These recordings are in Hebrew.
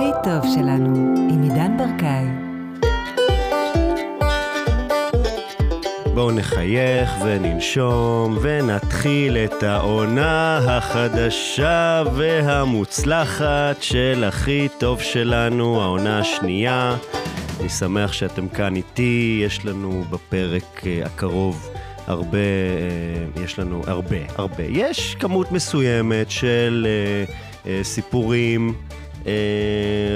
הכי טוב שלנו, עם עידן ברקאי. בואו נחייך וננשום ונתחיל את העונה החדשה והמוצלחת של הכי טוב שלנו, העונה השנייה. אני שמח שאתם כאן איתי, יש לנו בפרק אה, הקרוב הרבה, אה, יש לנו הרבה, הרבה. יש כמות מסוימת של אה, סיפורים,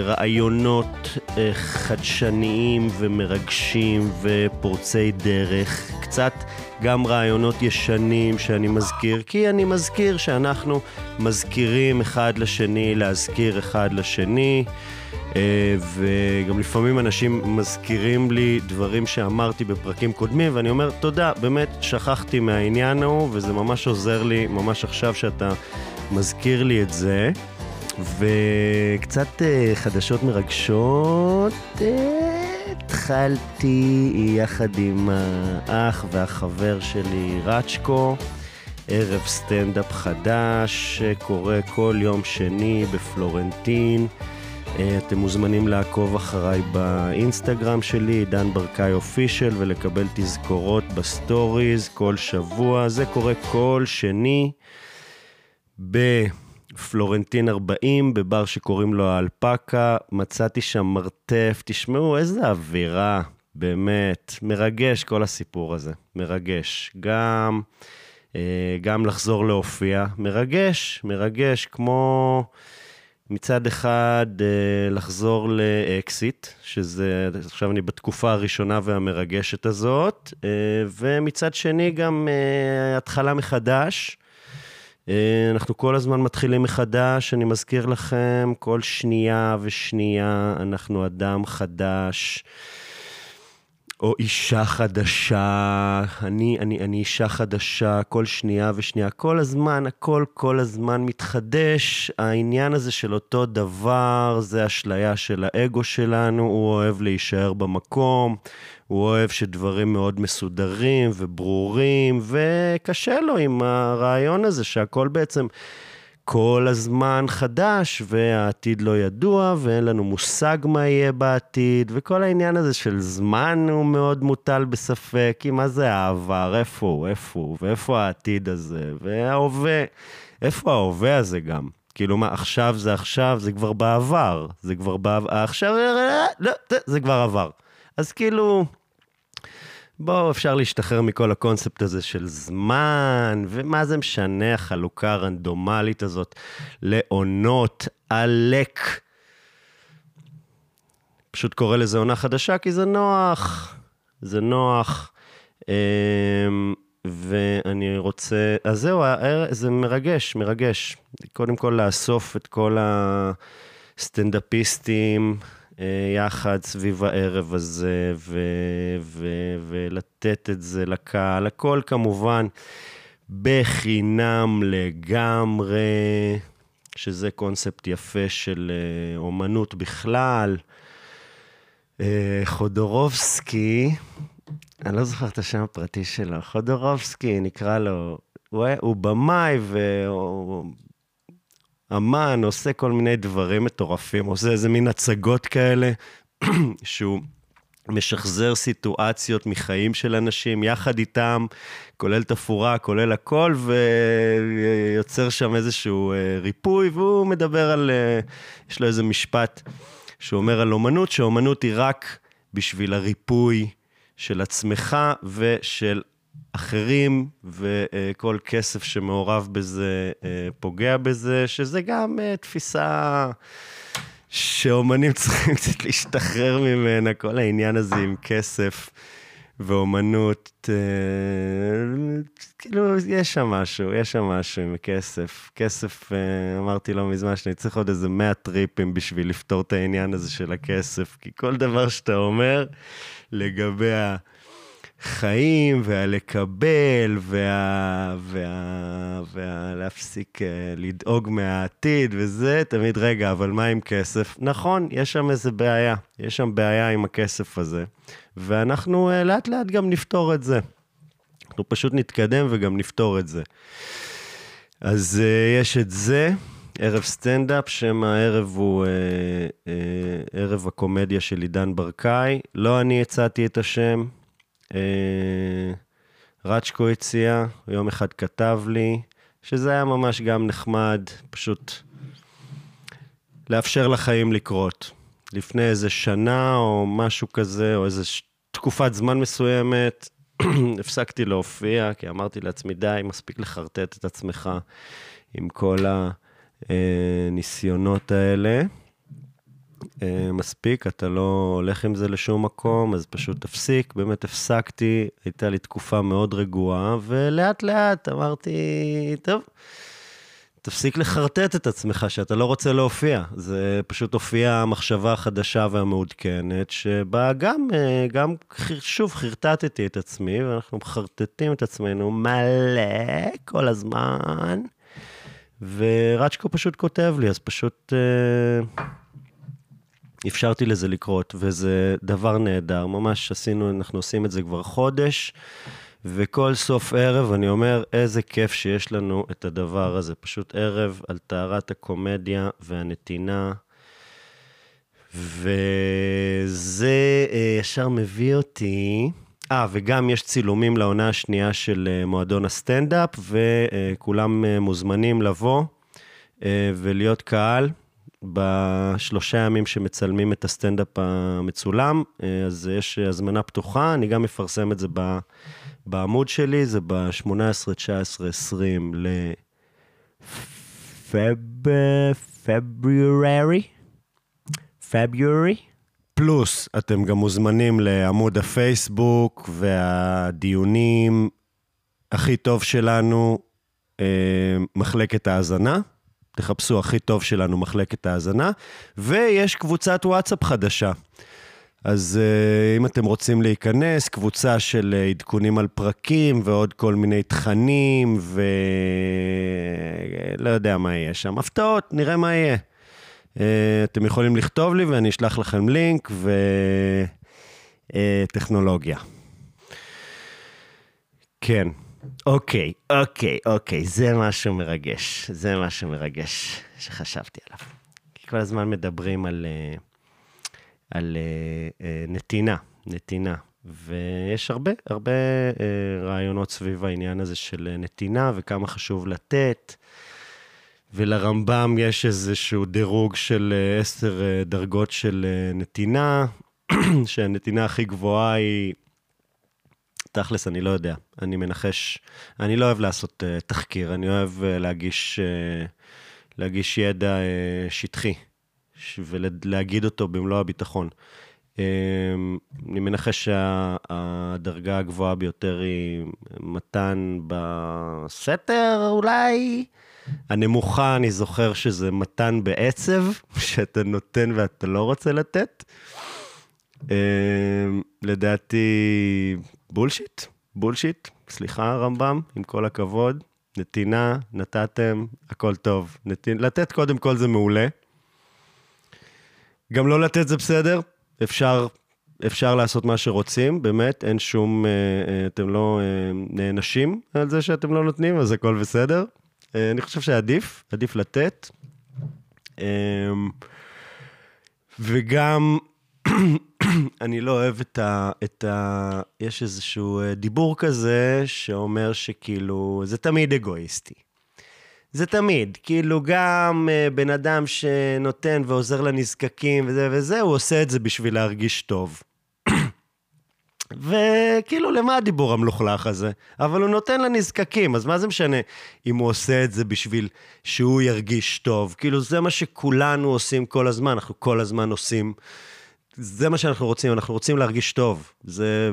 רעיונות חדשניים ומרגשים ופורצי דרך, קצת גם רעיונות ישנים שאני מזכיר, כי אני מזכיר שאנחנו מזכירים אחד לשני, להזכיר אחד לשני. אה, וגם לפעמים אנשים מזכירים לי דברים שאמרתי בפרקים קודמים, ואני אומר, תודה, באמת שכחתי מהעניין ההוא, וזה ממש עוזר לי, ממש עכשיו שאתה מזכיר לי את זה. וקצת אה, חדשות מרגשות, אה, התחלתי יחד עם האח והחבר שלי רצ'קו. ערב סטנדאפ חדש שקורה כל יום שני בפלורנטין. אה, אתם מוזמנים לעקוב אחריי באינסטגרם שלי, דן ברקאי official, ולקבל תזכורות בסטוריז כל שבוע. זה קורה כל שני בפלורנטין 40, בבר שקוראים לו האלפקה. מצאתי שם מרתף, תשמעו איזה אווירה, באמת. מרגש כל הסיפור הזה, מרגש. גם, אה, גם לחזור להופיע, מרגש, מרגש, כמו... מצד אחד אה, לחזור לאקסיט, שזה, עכשיו אני בתקופה הראשונה והמרגשת הזאת, אה, ומצד שני גם התחלה מחדש. אנחנו כל הזמן מתחילים מחדש, אני מזכיר לכם, כל שנייה ושנייה אנחנו אדם חדש. או אישה חדשה, אני, אני, אני אישה חדשה, כל שנייה ושנייה, כל הזמן, הכל כל הזמן מתחדש. העניין הזה של אותו דבר, זה אשליה של האגו שלנו, הוא אוהב להישאר במקום, הוא אוהב שדברים מאוד מסודרים וברורים, וקשה לו עם הרעיון הזה שהכל בעצם... כל הזמן חדש, והעתיד לא ידוע, ואין לנו מושג מה יהיה בעתיד, וכל העניין הזה של זמן הוא מאוד מוטל בספק, כי מה זה העבר, איפה הוא, איפה הוא, ואיפה העתיד הזה, וההווה, איפה ההווה הזה גם? כאילו מה, עכשיו זה עכשיו, זה כבר בעבר, זה כבר בעבר, עכשיו, לא, זה כבר עבר. אז כאילו... בואו, אפשר להשתחרר מכל הקונספט הזה של זמן, ומה זה משנה החלוקה הרנדומלית הזאת לעונות, עלק. פשוט קורא לזה עונה חדשה כי זה נוח, זה נוח. אמ, ואני רוצה, אז זהו, זה מרגש, מרגש. קודם כל לאסוף את כל הסטנדאפיסטים, יחד סביב הערב הזה, ו, ו, ולתת את זה לקהל, הכל כמובן בחינם לגמרי, שזה קונספט יפה של אה, אומנות בכלל. אה, חודורובסקי, אני לא זוכר את השם הפרטי שלו, חודורובסקי, נקרא לו, הוא, הוא במאי והוא אמן עושה כל מיני דברים מטורפים, עושה איזה מין הצגות כאלה, שהוא משחזר סיטואציות מחיים של אנשים, יחד איתם, כולל תפאורה, כולל הכל, ויוצר שם איזשהו אה, ריפוי, והוא מדבר על, אה, יש לו איזה משפט שהוא אומר על אומנות, שאומנות היא רק בשביל הריפוי של עצמך ושל אחרים, וכל כסף שמעורב בזה אה, פוגע בזה, שזה גם אה, תפיסה שאומנים צריכים קצת להשתחרר ממנה, כל העניין הזה עם כסף. ואומנות, אה, כאילו, יש שם משהו, יש שם משהו עם כסף. כסף, אמרתי לא מזמן שאני צריך עוד איזה 100 טריפים בשביל לפתור את העניין הזה של הכסף, כי כל דבר שאתה אומר לגבי ה... חיים, והלקבל, וה... וה... והלהפסיק וה... אה, לדאוג מהעתיד וזה, תמיד, רגע, אבל מה עם כסף? נכון, יש שם איזה בעיה, יש שם בעיה עם הכסף הזה, ואנחנו אה, לאט לאט גם נפתור את זה. אנחנו פשוט נתקדם וגם נפתור את זה. אז uh, יש את זה. ערב סטנדאפ, שם הערב הוא אה, אה, ערב הקומדיה של עידן ברקאי. לא אני הצעתי את השם, רצ'קו הציע, יום אחד כתב לי, שזה היה ממש גם נחמד, פשוט לאפשר לחיים לקרות. לפני איזה שנה או משהו כזה, או איזה תקופת זמן מסוימת, הפסקתי להופיע, כי אמרתי לעצמי, די, מספיק לחרטט את עצמך עם כל הניסיונות האלה. אה, מספיק, אתה לא הולך עם זה לשום מקום, אז פשוט תפסיק. באמת הפסקתי, הייתה לי תקופה מאוד רגועה, ולאט לאט אמרתי, טוב, תפסיק לחרטט את עצמך שאתה לא רוצה להופיע. זה פשוט הופיעה המחשבה החדשה והמעודכנת, שבה גם, אה, גם שוב חרטטתי את עצמי, ואנחנו מחרטטים את עצמנו מלא כל הזמן. ורצ'קו פשוט כותב לי, אז פשוט אה, אפשרתי לזה לקרות, וזה דבר נהדר. ממש עשינו, אנחנו עושים את זה כבר חודש. וכל סוף ערב אני אומר, איזה כיף שיש לנו את הדבר הזה. פשוט ערב על טהרת הקומדיה והנתינה. וזה אה, ישר מביא אותי... אה, וגם יש צילומים לעונה השנייה של אה, מועדון הסטנדאפ, וכולם אה, מוזמנים לבוא ולהיות קהל בשלושה ימים שמצלמים את הסטנדאפ המצולם. אז יש הזמנה פתוחה, אני גם אפרסם את זה ב... בעמוד שלי זה ב-18, 19, 20 לפברוארי, פברוארי. פלוס, אתם גם מוזמנים לעמוד הפייסבוק והדיונים הכי טוב שלנו, אה, מחלקת ההאזנה. תחפשו הכי טוב שלנו, מחלקת ההאזנה. ויש קבוצת וואטסאפ חדשה. אז uh, אם אתם רוצים להיכנס, קבוצה של uh, עדכונים על פרקים ועוד כל מיני תכנים, ולא יודע מה יהיה שם. הפתעות, נראה מה יהיה. Uh, אתם יכולים לכתוב לי ואני אשלח לכם לינק וטכנולוגיה. כן, אוקיי, אוקיי, אוקיי, זה משהו מרגש. זה משהו מרגש שחשבתי עליו. כי כל הזמן מדברים על... Uh, על uh, uh, נתינה, נתינה. ויש הרבה, הרבה רעיונות סביב העניין הזה של נתינה וכמה חשוב לתת. ולרמב"ם יש איזשהו דירוג של עשר דרגות של נתינה, שהנתינה הכי גבוהה היא... תכלס, אני לא יודע. אני מנחש... אני לא אוהב לעשות uh, תחקיר, אני אוהב uh, להגיש, uh, להגיש ידע uh, שטחי. ולהגיד אותו במלוא הביטחון. אמ, אני מנחש שהדרגה הגבוהה ביותר היא מתן בסתר אולי. הנמוכה, אני זוכר שזה מתן בעצב, שאתה נותן ואתה לא רוצה לתת. אמ, לדעתי, בולשיט, בולשיט, סליחה רמב"ם, עם כל הכבוד. נתינה, נתתם, הכל טוב. נתין, לתת קודם כל זה מעולה. גם לא לתת זה בסדר, אפשר, אפשר לעשות מה שרוצים, באמת, אין שום, אה, אה, אתם לא אה, נענשים על זה שאתם לא נותנים, אז הכל בסדר. אני חושב שעדיף, עדיף לתת. וגם, אני לא אוהב את ה, את ה... יש איזשהו דיבור כזה שאומר שכאילו, זה תמיד אגואיסטי. זה תמיד, כאילו גם uh, בן אדם שנותן ועוזר לנזקקים וזה וזה, הוא עושה את זה בשביל להרגיש טוב. וכאילו, למה הדיבור המלוכלך הזה? אבל הוא נותן לנזקקים, אז מה זה משנה אם הוא עושה את זה בשביל שהוא ירגיש טוב? כאילו, זה מה שכולנו עושים כל הזמן, אנחנו כל הזמן עושים זה מה שאנחנו רוצים, אנחנו רוצים להרגיש טוב. זה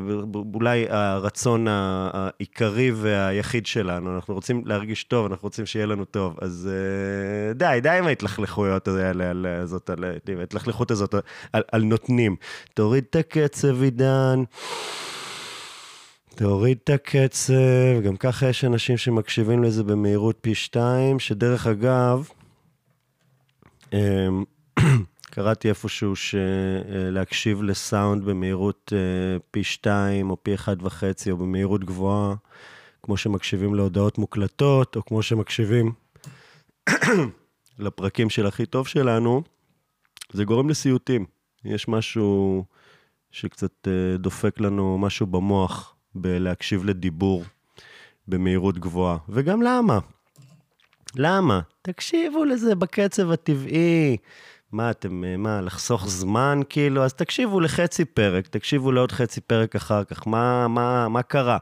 אולי הרצון העיקרי והיחיד שלנו. אנחנו רוצים להרגיש טוב, אנחנו רוצים שיהיה לנו טוב. אז אה, די, די עם ההתלכלכויות הזאת, ההתלכלכות הזאת על, על נותנים. תוריד את הקצב, עידן. תוריד את הקצב, גם ככה יש אנשים שמקשיבים לזה במהירות פי שתיים, שדרך אגב, אמ, קראתי איפשהו שלהקשיב לסאונד במהירות אה, פי שתיים או פי אחד וחצי או במהירות גבוהה, כמו שמקשיבים להודעות מוקלטות, או כמו שמקשיבים לפרקים של הכי טוב שלנו, זה גורם לסיוטים. יש משהו שקצת אה, דופק לנו, משהו במוח, בלהקשיב לדיבור במהירות גבוהה. וגם למה? למה? תקשיבו לזה בקצב הטבעי. מה, אתם, אה, מה, לחסוך זמן כאילו? אז תקשיבו לחצי פרק, תקשיבו לעוד חצי פרק אחר כך. מה, מה, מה קרה?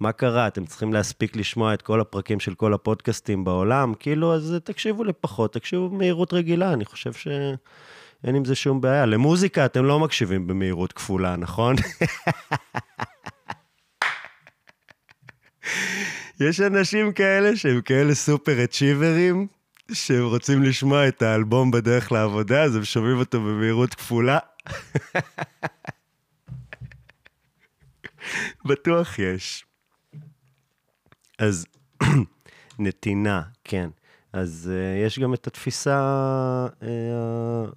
מה קרה? אתם צריכים להספיק לשמוע את כל הפרקים של כל הפודקאסטים בעולם? כאילו, אז תקשיבו לפחות, תקשיבו במהירות רגילה, אני חושב שאין עם זה שום בעיה. למוזיקה אתם לא מקשיבים במהירות כפולה, נכון? יש אנשים כאלה שהם כאלה סופר אצ'יברים, שהם רוצים לשמוע את האלבום בדרך לעבודה, אז הם שומעים אותו במהירות כפולה. בטוח יש. אז נתינה, כן. אז uh, יש גם את התפיסה, uh,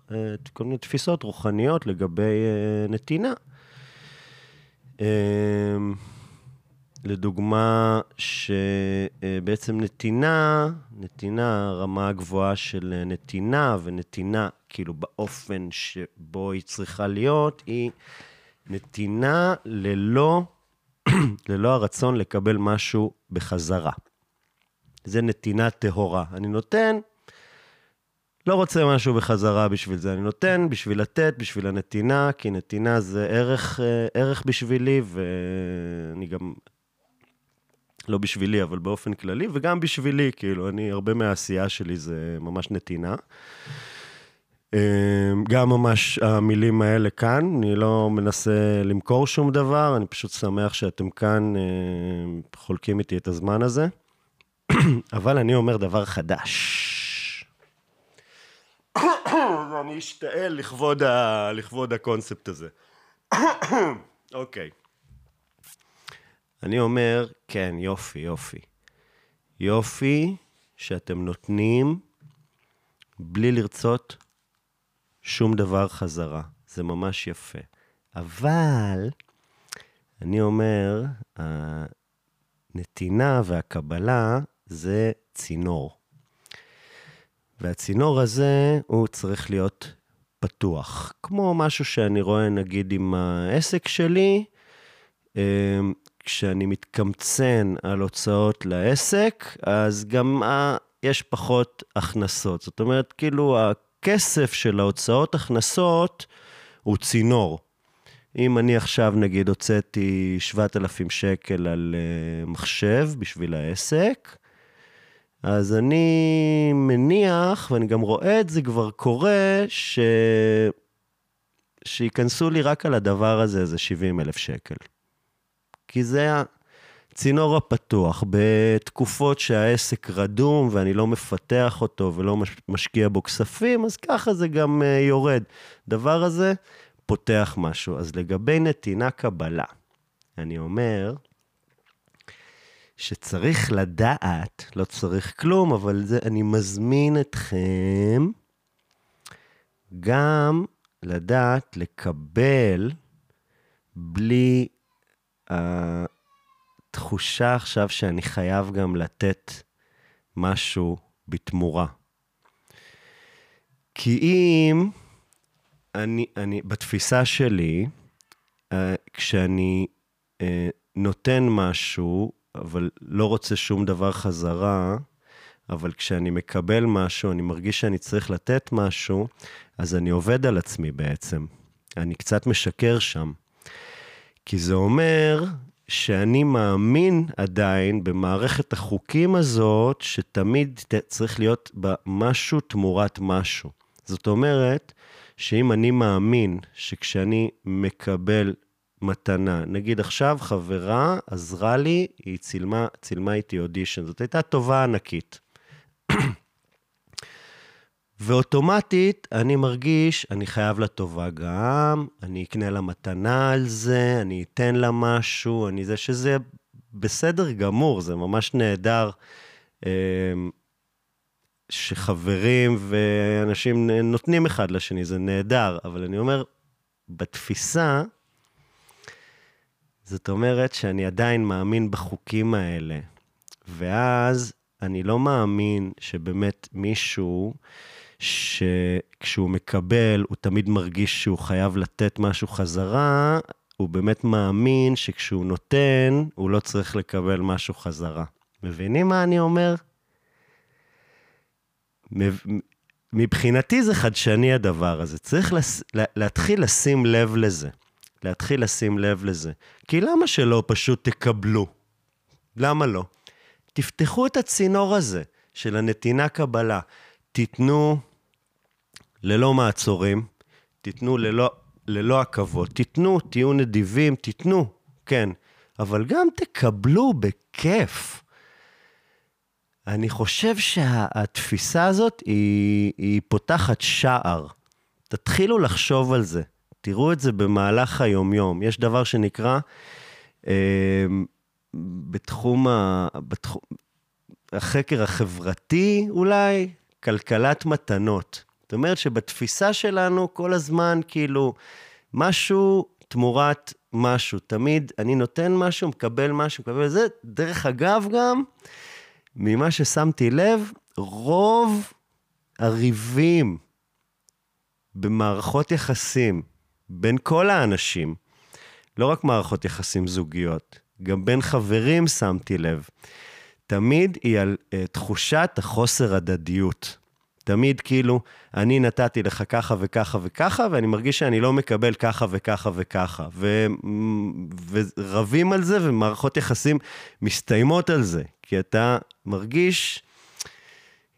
uh, כל מיני תפיסות רוחניות לגבי uh, נתינה. Uh, לדוגמה, שבעצם נתינה, נתינה, הרמה הגבוהה של נתינה ונתינה, כאילו באופן שבו היא צריכה להיות, היא נתינה ללא, ללא הרצון לקבל משהו בחזרה. זה נתינה טהורה. אני נותן, לא רוצה משהו בחזרה בשביל זה. אני נותן בשביל לתת, בשביל הנתינה, כי נתינה זה ערך, ערך בשבילי, ואני גם לא בשבילי, אבל באופן כללי, וגם בשבילי, כאילו, אני, הרבה מהעשייה שלי זה ממש נתינה. אמ, גם ממש המילים האלה כאן, אני לא מנסה למכור שום דבר, אני פשוט שמח שאתם כאן אמ, חולקים איתי את הזמן הזה. אבל אני אומר דבר חדש. אני אשתעל לכבוד, ה... לכבוד הקונספט הזה. אוקיי. okay. אני אומר, כן, יופי, יופי. יופי שאתם נותנים בלי לרצות שום דבר חזרה. זה ממש יפה. אבל אני אומר, הנתינה והקבלה זה צינור. והצינור הזה, הוא צריך להיות פתוח. כמו משהו שאני רואה, נגיד, עם העסק שלי, אמ, כשאני מתקמצן על הוצאות לעסק, אז גם אה, יש פחות הכנסות. זאת אומרת, כאילו, הכסף של ההוצאות הכנסות הוא צינור. אם אני עכשיו, נגיד, הוצאתי 7,000 שקל על uh, מחשב בשביל העסק, אז אני מניח, ואני גם רואה את זה כבר קורה, ש... שייכנסו לי רק על הדבר הזה איזה 70 אלף שקל. כי זה הצינור הפתוח. בתקופות שהעסק רדום ואני לא מפתח אותו ולא משקיע בו כספים, אז ככה זה גם uh, יורד. דבר הזה פותח משהו. אז לגבי נתינה קבלה, אני אומר שצריך לדעת, לא צריך כלום, אבל זה, אני מזמין אתכם גם לדעת לקבל בלי התחושה עכשיו שאני חייב גם לתת משהו בתמורה. כי אם אני, אני, בתפיסה שלי, אה, כשאני אה, נותן משהו, אבל לא רוצה שום דבר חזרה, אבל כשאני מקבל משהו, אני מרגיש שאני צריך לתת משהו, אז אני עובד על עצמי בעצם. אני קצת משקר שם. כי זה אומר שאני מאמין עדיין במערכת החוקים הזאת, שתמיד צריך להיות בה משהו תמורת משהו. זאת אומרת, שאם אני מאמין שכשאני מקבל מתנה, נגיד עכשיו חברה עזרה לי, היא צילמה, צילמה איתי אודישן, זאת הייתה טובה ענקית. ואוטומטית אני מרגיש, אני חייב לה טובה גם, אני אקנה לה מתנה על זה, אני אתן לה משהו, אני זה שזה בסדר גמור, זה ממש נהדר אמ, שחברים ואנשים נותנים אחד לשני, זה נהדר, אבל אני אומר, בתפיסה, זאת אומרת שאני עדיין מאמין בחוקים האלה, ואז אני לא מאמין שבאמת מישהו, שכשהוא מקבל, הוא תמיד מרגיש שהוא חייב לתת משהו חזרה, הוא באמת מאמין שכשהוא נותן, הוא לא צריך לקבל משהו חזרה. מבינים מה אני אומר? מבחינתי זה חדשני הדבר הזה. צריך לס... להתחיל לשים לב לזה. להתחיל לשים לב לזה. כי למה שלא פשוט תקבלו? למה לא? תפתחו את הצינור הזה של הנתינה קבלה. תיתנו ללא מעצורים, תיתנו ללא, ללא עכבות, תיתנו, תהיו נדיבים, תיתנו, כן, אבל גם תקבלו בכיף. אני חושב שהתפיסה הזאת היא, היא פותחת שער. תתחילו לחשוב על זה. תראו את זה במהלך היומיום. יש דבר שנקרא, אה, בתחום, ה, בתחום החקר החברתי אולי, כלכלת מתנות. זאת אומרת שבתפיסה שלנו כל הזמן כאילו משהו תמורת משהו. תמיד אני נותן משהו, מקבל משהו, מקבל זה. דרך אגב גם, ממה ששמתי לב, רוב הריבים במערכות יחסים בין כל האנשים, לא רק מערכות יחסים זוגיות, גם בין חברים שמתי לב, תמיד היא על uh, תחושת החוסר הדדיות. תמיד כאילו, אני נתתי לך ככה וככה וככה, ואני מרגיש שאני לא מקבל ככה וככה וככה. ו... ורבים על זה, ומערכות יחסים מסתיימות על זה. כי אתה מרגיש...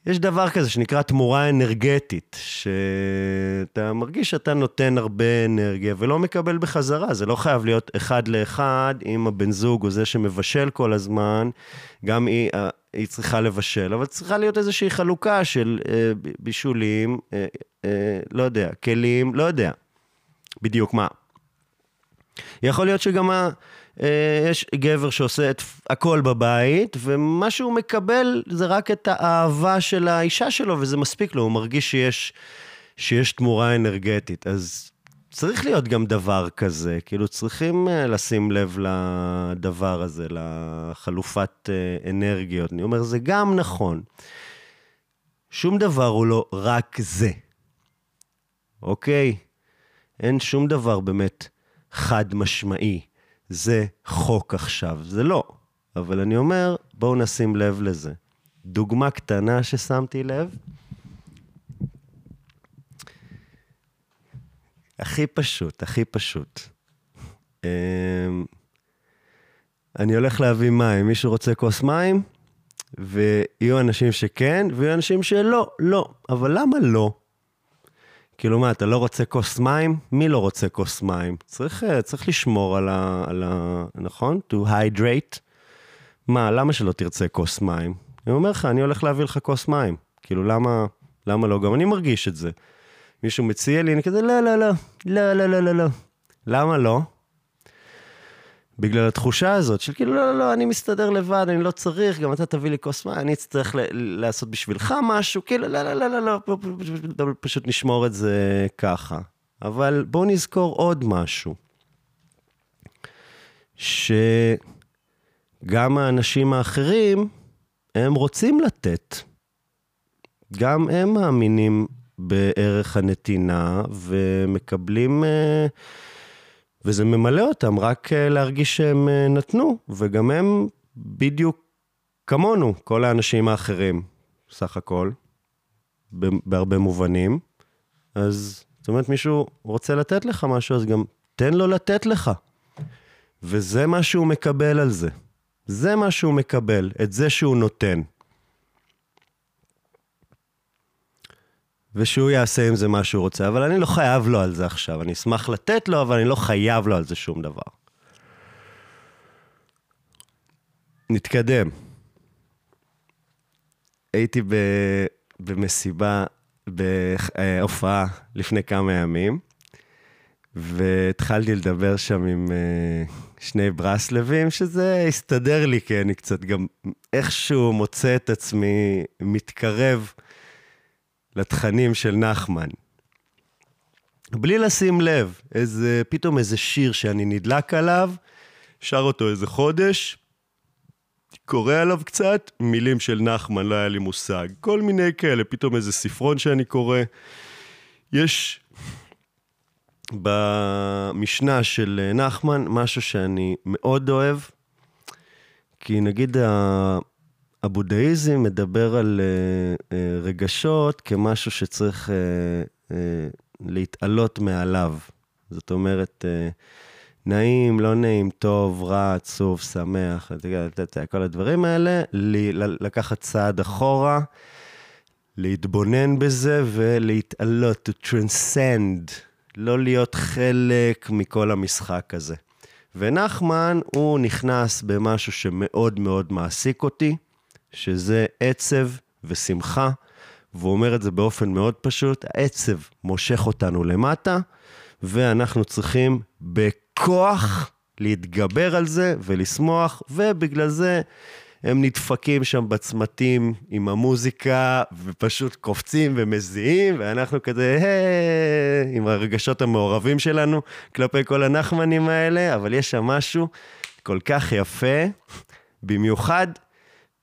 יש דבר כזה שנקרא תמורה אנרגטית, שאתה מרגיש שאתה נותן הרבה אנרגיה ולא מקבל בחזרה. זה לא חייב להיות אחד לאחד עם הבן זוג או זה שמבשל כל הזמן, גם היא, היא צריכה לבשל, אבל צריכה להיות איזושהי חלוקה של אה, בישולים, אה, אה, לא יודע, כלים, לא יודע בדיוק מה. יכול להיות שגם ה... אה, יש גבר שעושה את הכל בבית, ומה שהוא מקבל זה רק את האהבה של האישה שלו, וזה מספיק לו, הוא מרגיש שיש, שיש תמורה אנרגטית. אז צריך להיות גם דבר כזה, כאילו צריכים אה, לשים לב לדבר הזה, לחלופת אה, אנרגיות. אני אומר, זה גם נכון. שום דבר הוא לא רק זה, אוקיי? אין שום דבר באמת חד משמעי. זה חוק עכשיו. זה לא. אבל אני אומר, בואו נשים לב לזה. דוגמה קטנה ששמתי לב, הכי פשוט, הכי פשוט. אמ, אני הולך להביא מים, מישהו רוצה כוס מים? ויהיו אנשים שכן, ויהיו אנשים שלא, לא. אבל למה לא? כאילו מה, אתה לא רוצה כוס מים? מי לא רוצה כוס מים? צריך, אה, צריך לשמור על ה, על ה... נכון? To hydrate. מה, למה שלא תרצה כוס מים? אני אומר לך, אני הולך להביא לך כוס מים. כאילו, למה, למה לא? גם אני מרגיש את זה. מישהו מציע לי, אני כזה, לא, לא, לא, לא, לא, לא, לא, לא. למה לא? בגלל התחושה הזאת של כאילו, לא, לא, לא, אני מסתדר לבד, אני לא צריך, גם אתה תביא לי כוס מים, אני אצטרך לעשות בשבילך משהו, כאילו, לא, לא, לא, לא, לא, פשוט נשמור את זה ככה. אבל בואו נזכור עוד משהו, שגם האנשים האחרים, הם רוצים לתת. גם הם מאמינים בערך הנתינה ומקבלים... Uh, וזה ממלא אותם רק אה, להרגיש שהם אה, נתנו, וגם הם בדיוק כמונו, כל האנשים האחרים, סך הכל, בהרבה מובנים. אז זאת אומרת, מישהו רוצה לתת לך משהו, אז גם תן לו לתת לך. וזה מה שהוא מקבל על זה. זה מה שהוא מקבל, את זה שהוא נותן. ושהוא יעשה עם זה מה שהוא רוצה, אבל אני לא חייב לו על זה עכשיו. אני אשמח לתת לו, אבל אני לא חייב לו על זה שום דבר. נתקדם. הייתי ב... במסיבה, בהופעה לפני כמה ימים, והתחלתי לדבר שם עם uh, שני ברסלבים, שזה הסתדר לי, כי אני קצת גם איכשהו מוצא את עצמי מתקרב לתכנים של נחמן. בלי לשים לב, איזה, פתאום איזה שיר שאני נדלק עליו, שר אותו איזה חודש, קורא עליו קצת, מילים של נחמן, לא היה לי מושג. כל מיני כאלה, פתאום איזה ספרון שאני קורא. יש במשנה של נחמן משהו שאני מאוד אוהב, כי נגיד הבודהיזם מדבר על uh, uh, רגשות כמשהו שצריך uh, להתעלות מעליו. זאת אומרת, נעים, לא נעים, טוב, רע, עצוב, שמח, כל הדברים האלה, לקחת צעד אחורה, להתבונן בזה ולהתעלות, to transcend, לא להיות חלק מכל המשחק הזה. ונחמן, הוא נכנס במשהו שמאוד מאוד מעסיק אותי, שזה עצב ושמחה, והוא אומר את זה באופן מאוד פשוט, העצב מושך אותנו למטה, ואנחנו צריכים בכוח להתגבר על זה ולשמוח, ובגלל זה הם נדפקים שם בצמתים עם המוזיקה, ופשוט קופצים ומזיעים, ואנחנו כזה, היי, עם הרגשות המעורבים שלנו כלפי כל הנחמנים האלה, אבל יש שם משהו כל כך יפה, במיוחד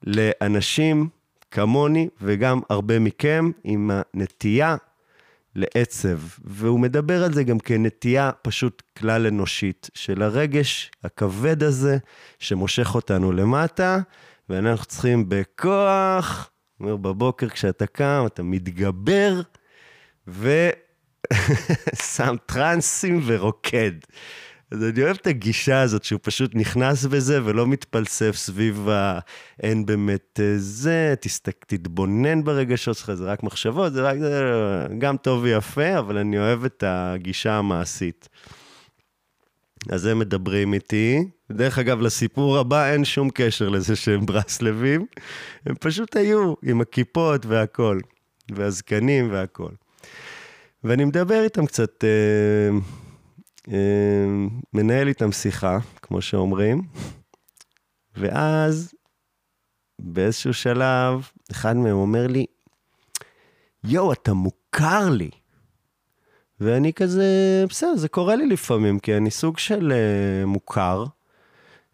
לאנשים כמוני וגם הרבה מכם עם הנטייה לעצב, והוא מדבר על זה גם כנטייה פשוט כלל אנושית, של הרגש הכבד הזה שמושך אותנו למטה, ואנחנו צריכים בכוח, אומר בבוקר כשאתה קם, אתה מתגבר, ושם טרנסים ורוקד. אז אני אוהב את הגישה הזאת שהוא פשוט נכנס בזה ולא מתפלסף סביב ה... אין באמת אה, זה, תסתק, תתבונן ברגשות שלך, זה רק מחשבות, זה רק... גם טוב ויפה, אבל אני אוהב את הגישה המעשית. אז הם מדברים איתי. דרך אגב, לסיפור הבא אין שום קשר לזה שהם ברסלבים. הם פשוט היו עם הכיפות והכול, והזקנים והכול. ואני מדבר איתם קצת... אה, מנהל איתם שיחה, כמו שאומרים, ואז באיזשהו שלב, אחד מהם אומר לי, יואו, אתה מוכר לי. ואני כזה, בסדר, זה קורה לי לפעמים, כי אני סוג של uh, מוכר,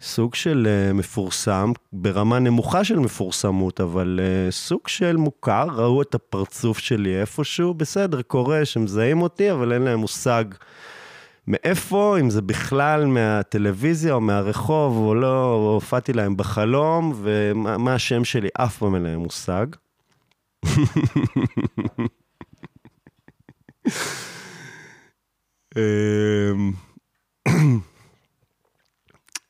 סוג של uh, מפורסם, ברמה נמוכה של מפורסמות, אבל uh, סוג של מוכר, ראו את הפרצוף שלי איפשהו, בסדר, קורה שמזהים אותי, אבל אין להם מושג מאיפה, אם זה בכלל מהטלוויזיה או מהרחוב, או לא, הופעתי להם בחלום, ומה השם שלי, אף פעם אין להם מושג. אמ,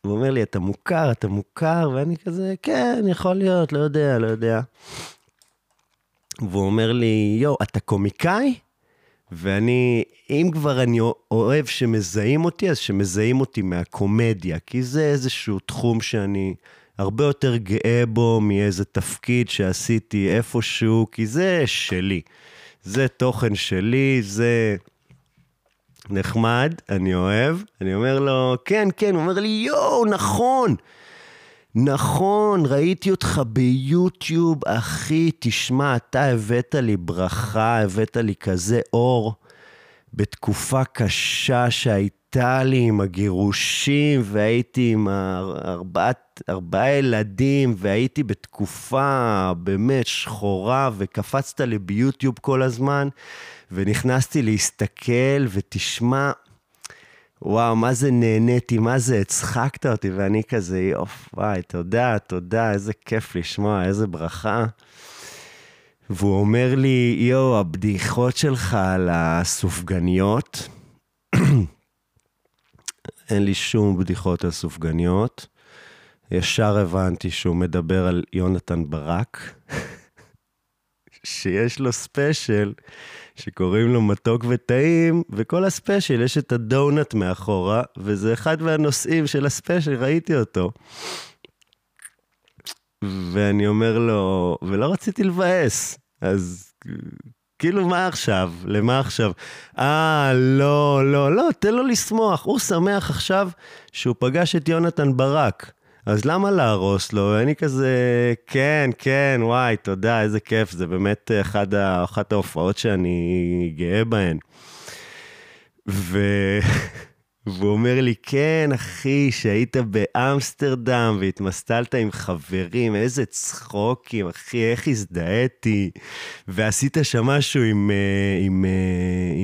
הוא אומר לי, אתה מוכר, אתה מוכר, ואני כזה, כן, יכול להיות, לא יודע, לא יודע. והוא אומר לי, יואו, אתה קומיקאי? ואני, אם כבר אני אוהב שמזהים אותי, אז שמזהים אותי מהקומדיה, כי זה איזשהו תחום שאני הרבה יותר גאה בו מאיזה תפקיד שעשיתי איפשהו, כי זה שלי. זה תוכן שלי, זה נחמד, אני אוהב. אני אומר לו, כן, כן, הוא אומר לי, יואו, נכון. נכון, ראיתי אותך ביוטיוב, אחי, תשמע, אתה הבאת לי ברכה, הבאת לי כזה אור. בתקופה קשה שהייתה לי עם הגירושים, והייתי עם ארבעת, ארבעה ילדים, והייתי בתקופה באמת שחורה, וקפצת לי ביוטיוב כל הזמן, ונכנסתי להסתכל, ותשמע, וואו, מה זה נהניתי, מה זה הצחקת אותי, ואני כזה, יופ, וואי, תודה, תודה, איזה כיף לשמוע, איזה ברכה. והוא אומר לי, יואו, הבדיחות שלך על הסופגניות, אין לי שום בדיחות על סופגניות. ישר הבנתי שהוא מדבר על יונתן ברק, שיש לו ספיישל שקוראים לו מתוק וטעים, וכל הספיישל יש את ה donut מאחורה, וזה אחד מהנושאים של הספיישל, ראיתי אותו. ואני אומר לו, ולא רציתי לבאס, אז כאילו, מה עכשיו? למה עכשיו? אה, לא, לא, לא, תן לו לשמוח. הוא שמח עכשיו שהוא פגש את יונתן ברק. אז למה להרוס לו? אני כזה, כן, כן, וואי, תודה, איזה כיף, זה באמת אחד, אחת ההופעות שאני גאה בהן. ו... והוא אומר לי, כן, אחי, שהיית באמסטרדם והתמסטלת עם חברים, איזה צחוקים, אחי, איך הזדהיתי. ועשית שם משהו עם, אה, עם, אה,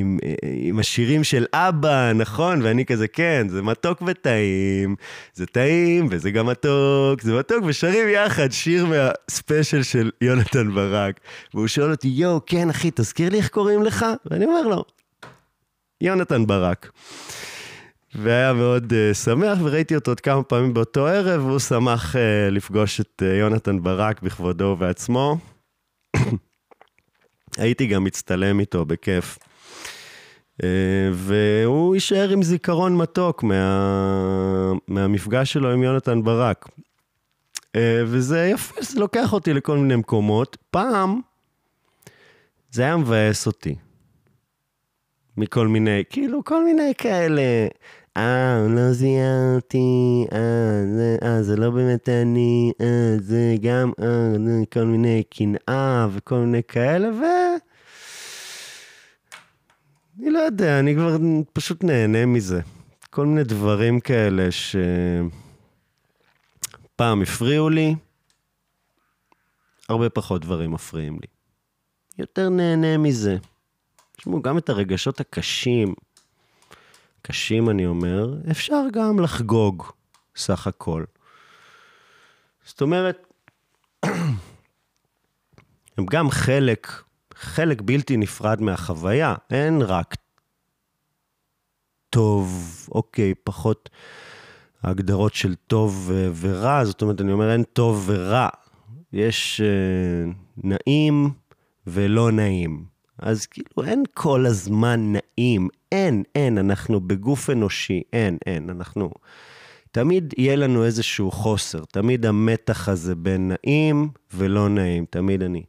עם, עם, עם השירים של אבא, נכון? ואני כזה, כן, זה מתוק וטעים, זה טעים וזה גם מתוק, זה מתוק, ושרים יחד שיר מהספיישל של יונתן ברק. והוא שואל אותי, יואו, כן, אחי, תזכיר לי איך קוראים לך? ואני אומר לו, יונתן ברק. והיה מאוד uh, שמח, וראיתי אותו עוד כמה פעמים באותו ערב, והוא שמח uh, לפגוש את uh, יונתן ברק בכבודו ובעצמו. הייתי גם מצטלם איתו בכיף. Uh, והוא יישאר עם זיכרון מתוק מה... מהמפגש שלו עם יונתן ברק. Uh, וזה יפה, זה לוקח אותי לכל מיני מקומות. פעם, זה היה מבאס אותי. מכל מיני, כאילו, כל מיני כאלה. אה, לא זיהה אותי, אה, זה, אה, זה לא באמת אני, אה, זה גם, אה, זה כל מיני קנאה וכל מיני כאלה, ו... אני לא יודע, אני כבר פשוט נהנה מזה. כל מיני דברים כאלה שפעם הפריעו לי, הרבה פחות דברים מפריעים לי. יותר נהנה מזה. תשמעו, גם את הרגשות הקשים, קשים אני אומר, אפשר גם לחגוג, סך הכל. זאת אומרת, הם גם חלק, חלק בלתי נפרד מהחוויה, אין רק טוב, אוקיי, פחות הגדרות של טוב ורע, זאת אומרת, אני אומר, אין טוב ורע, יש uh, נעים ולא נעים. אז כאילו אין כל הזמן נעים, אין, אין, אנחנו בגוף אנושי, אין, אין, אנחנו... תמיד יהיה לנו איזשהו חוסר, תמיד המתח הזה בין נעים ולא נעים, תמיד אני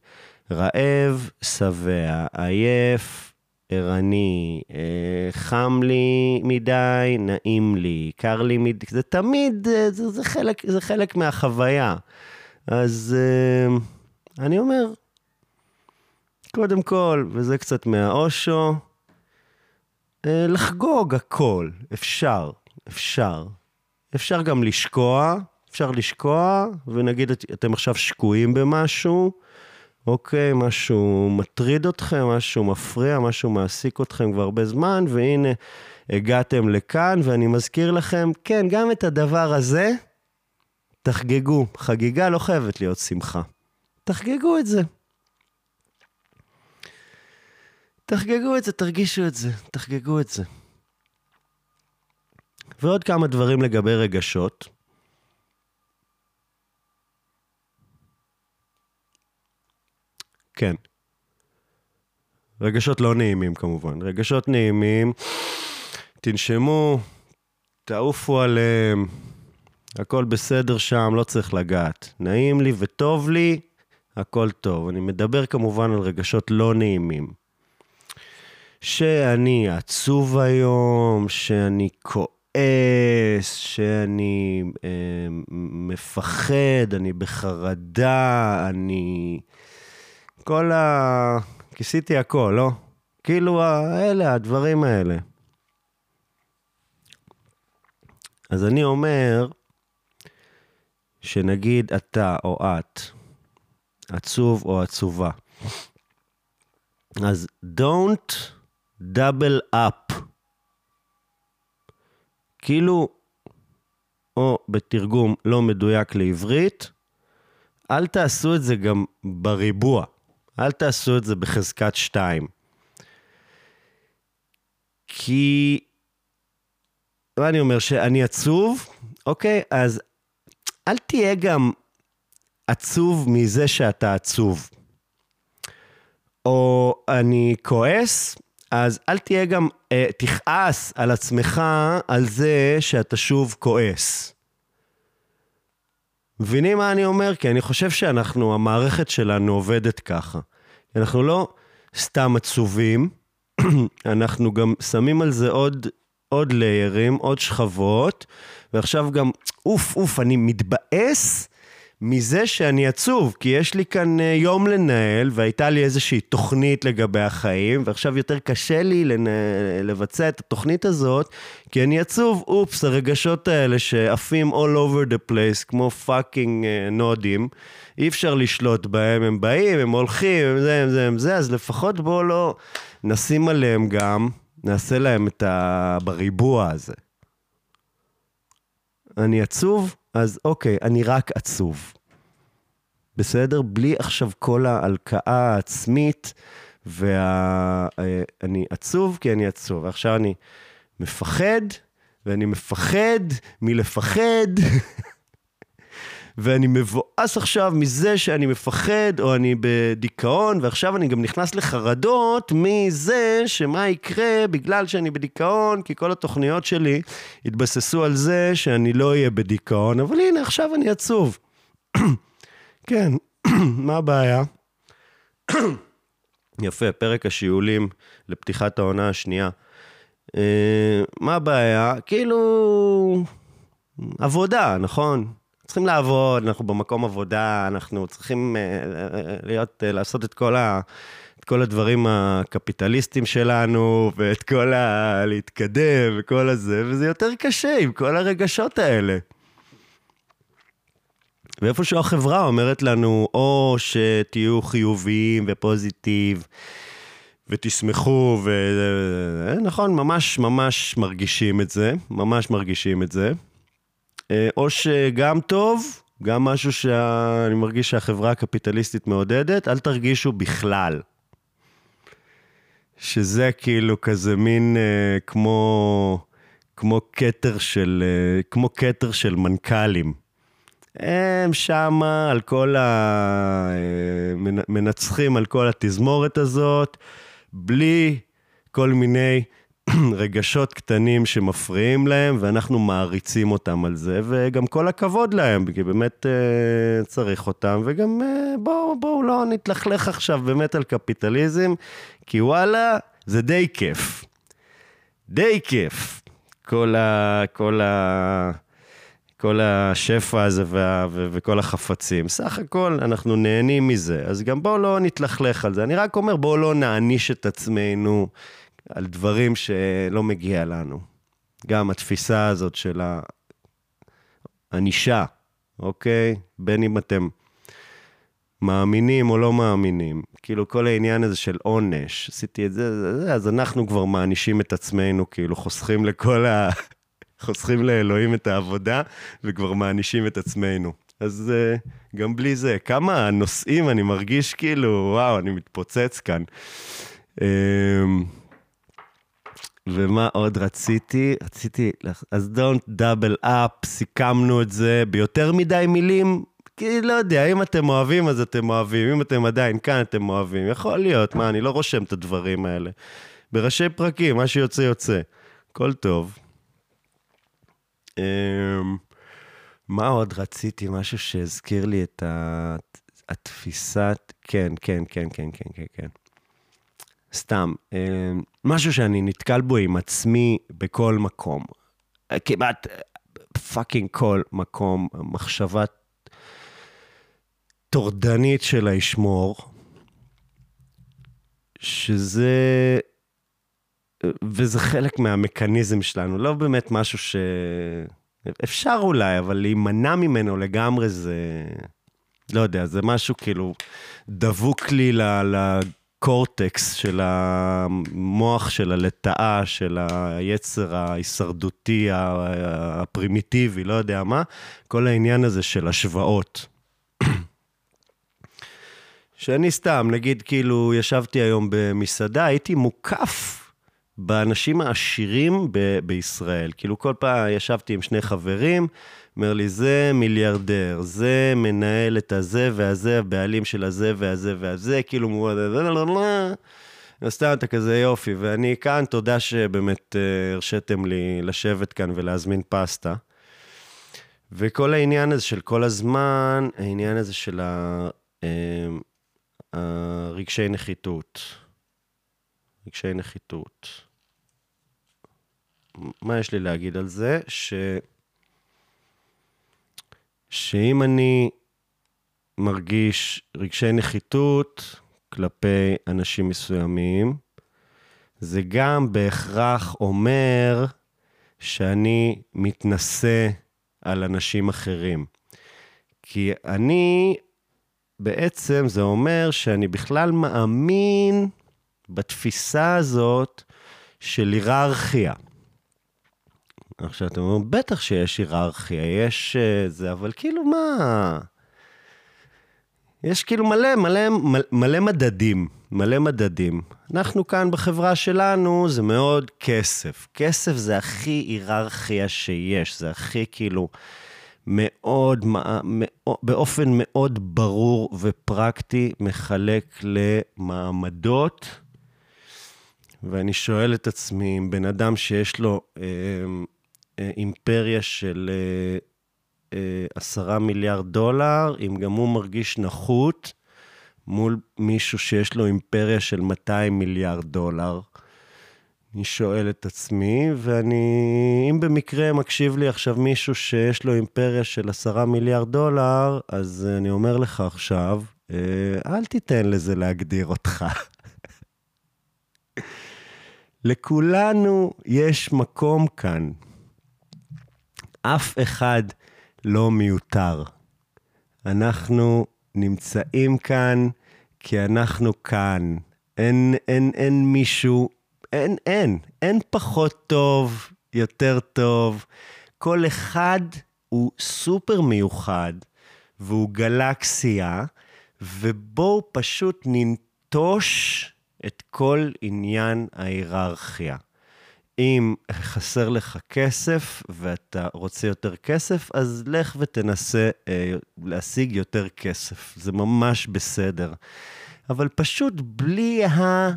רעב, שבע, עייף, ערני, אה, חם לי מדי, נעים לי, קר לי מדי, זה תמיד, אה, זה, זה, חלק, זה חלק מהחוויה. אז אה, אני אומר, קודם כל, וזה קצת מהאושו, אה, לחגוג הכל, אפשר, אפשר. אפשר גם לשקוע, אפשר לשקוע, ונגיד אתם עכשיו שקועים במשהו, אוקיי, משהו מטריד אתכם, משהו מפריע, משהו מעסיק אתכם כבר הרבה זמן, והנה, הגעתם לכאן, ואני מזכיר לכם, כן, גם את הדבר הזה, תחגגו. חגיגה לא חייבת להיות שמחה. תחגגו את זה. תחגגו את זה, תרגישו את זה, תחגגו את זה. ועוד כמה דברים לגבי רגשות. כן. רגשות לא נעימים כמובן. רגשות נעימים, תנשמו, תעופו עליהם, הכל בסדר שם, לא צריך לגעת. נעים לי וטוב לי, הכל טוב. אני מדבר כמובן על רגשות לא נעימים. שאני עצוב היום, שאני כועס, שאני אה, מפחד, אני בחרדה, אני... כל ה... כיסיתי הכל, לא? כאילו, אלה, הדברים האלה. אז אני אומר, שנגיד אתה או את עצוב או עצובה, אז don't דאבל אפ. כאילו, או בתרגום לא מדויק לעברית, אל תעשו את זה גם בריבוע. אל תעשו את זה בחזקת 2. כי... אני אומר שאני עצוב, אוקיי? אז אל תהיה גם עצוב מזה שאתה עצוב. או אני כועס, אז אל תהיה גם, אה, תכעס על עצמך על זה שאתה שוב כועס. מבינים מה אני אומר? כי אני חושב שאנחנו, המערכת שלנו עובדת ככה. אנחנו לא סתם עצובים, אנחנו גם שמים על זה עוד, עוד ליירים, עוד שכבות, ועכשיו גם, אוף, אוף, אני מתבאס מזה שאני עצוב, כי יש לי כאן אה, יום לנהל, והייתה לי איזושהי תוכנית לגבי החיים, ועכשיו יותר קשה לי לנ... לבצע את התוכנית הזאת, כי אני עצוב, אופס, הרגשות האלה שעפים all over the place, כמו fucking uh, נאדים, אי אפשר לשלוט בהם, הם באים, הם הולכים, הם זה, הם זה, הם זה, אז לפחות בואו לא נשים עליהם גם, נעשה להם את ה... בריבוע הזה. אני עצוב, אז אוקיי, אני רק עצוב. בסדר? בלי עכשיו כל ההלקאה העצמית, ואני וה... עצוב כי אני עצוב. עכשיו אני מפחד, ואני מפחד מלפחד, ואני מבואס עכשיו מזה שאני מפחד, או אני בדיכאון, ועכשיו אני גם נכנס לחרדות מזה שמה יקרה בגלל שאני בדיכאון, כי כל התוכניות שלי התבססו על זה שאני לא אהיה בדיכאון, אבל הנה, עכשיו אני עצוב. כן, מה הבעיה? יפה, פרק השיעולים לפתיחת העונה השנייה. אה, מה הבעיה? כאילו, עבודה, נכון? צריכים לעבוד, אנחנו במקום עבודה, אנחנו צריכים uh, להיות, uh, לעשות את כל, ה, את כל הדברים הקפיטליסטיים שלנו, ואת כל ה... להתקדם וכל הזה, וזה יותר קשה עם כל הרגשות האלה. ואיפשהו החברה אומרת לנו, או שתהיו חיוביים ופוזיטיב, ותשמחו, ו... נכון, ממש ממש מרגישים את זה, ממש מרגישים את זה. אה, או שגם טוב, גם משהו שאני מרגיש שהחברה הקפיטליסטית מעודדת, אל תרגישו בכלל. שזה כאילו כזה מין אה, כמו, כמו כתר של, אה, כמו כתר של מנכ"לים. הם שמה על כל ה... אה, מנצחים על כל התזמורת הזאת, בלי כל מיני רגשות קטנים שמפריעים להם, ואנחנו מעריצים אותם על זה, וגם כל הכבוד להם, כי באמת אה, צריך אותם, וגם אה, בואו בוא, לא נתלכלך עכשיו באמת על קפיטליזם, כי וואלה, זה די כיף. די כיף. כל ה... כל ה... כל השפע הזה וה, ו, וכל החפצים. סך הכל, אנחנו נהנים מזה. אז גם בואו לא נתלכלך על זה. אני רק אומר, בואו לא נעניש את עצמנו על דברים שלא מגיע לנו. גם התפיסה הזאת של הענישה, אוקיי? בין אם אתם מאמינים או לא מאמינים. כאילו, כל העניין הזה של עונש, עשיתי את זה, זה, זה אז אנחנו כבר מענישים את עצמנו, כאילו, חוסכים לכל ה... חוסכים לאלוהים את העבודה, וכבר מענישים את עצמנו. אז uh, גם בלי זה, כמה נושאים אני מרגיש כאילו, וואו, אני מתפוצץ כאן. Uh, ומה עוד רציתי? רציתי, אז don't double up, סיכמנו את זה ביותר מדי מילים. כי לא יודע, אם אתם אוהבים, אז אתם אוהבים. אם אתם עדיין כאן, אתם אוהבים. יכול להיות, מה, אני לא רושם את הדברים האלה. בראשי פרקים, מה שיוצא, יוצא. הכל טוב. Um, מה עוד רציתי? משהו שהזכיר לי את התפיסת... כן, כן, כן, כן, כן, כן, כן. סתם, אה, משהו שאני נתקל בו עם עצמי בכל מקום. כמעט פאקינג כל מקום, מחשבה טורדנית של הישמור, שזה... וזה חלק מהמכניזם שלנו, לא באמת משהו ש... אפשר אולי, אבל להימנע ממנו לגמרי זה... לא יודע, זה משהו כאילו דבוק לי הקורטקס של המוח של הלטאה, של היצר ההישרדותי, הפרימיטיבי, לא יודע מה, כל העניין הזה של השוואות. שאני סתם, נגיד, כאילו, ישבתי היום במסעדה, הייתי מוקף באנשים העשירים ב- בישראל. כאילו, כל פעם ישבתי עם שני חברים, אומר לי, זה מיליארדר, זה מנהל את הזה והזה, הבעלים של הזה והזה והזה, כאילו, סתם אתה כזה יופי, ואני כאן, תודה שבאמת אה, הרשיתם לי לשבת כאן ולהזמין פסטה. וכל העניין הזה של כל הזמן, העניין הזה של אה, הרגשי נחיתות. רגשי נחיתות. מה יש לי להגיד על זה? ש... שאם אני מרגיש רגשי נחיתות כלפי אנשים מסוימים, זה גם בהכרח אומר שאני מתנשא על אנשים אחרים. כי אני, בעצם זה אומר שאני בכלל מאמין בתפיסה הזאת של היררכיה. עכשיו, אתם אומרים, בטח שיש היררכיה, יש אה, זה, אבל כאילו מה... יש כאילו מלא, מלא, מלא מדדים, מלא מדדים. אנחנו כאן בחברה שלנו, זה מאוד כסף. כסף זה הכי היררכיה שיש, זה הכי כאילו מאוד, באופן מאוד ברור ופרקטי, מחלק למעמדות. ואני שואל את עצמי, אם בן אדם שיש לו אה, אימפריה של אה, אה, עשרה מיליארד דולר, אם גם הוא מרגיש נחות מול מישהו שיש לו אימפריה של 200 מיליארד דולר. אני שואל את עצמי, ואני, אם במקרה מקשיב לי עכשיו מישהו שיש לו אימפריה של עשרה מיליארד דולר, אז אני אומר לך עכשיו, אה, אל תיתן לזה להגדיר אותך. לכולנו יש מקום כאן. אף אחד לא מיותר. אנחנו נמצאים כאן כי אנחנו כאן. אין, אין, אין מישהו, אין, אין, אין פחות טוב, יותר טוב. כל אחד הוא סופר מיוחד, והוא גלקסיה, ובואו פשוט ננטוש את כל עניין ההיררכיה. אם חסר לך כסף ואתה רוצה יותר כסף, אז לך ותנסה אה, להשיג יותר כסף. זה ממש בסדר. אבל פשוט בלי ה...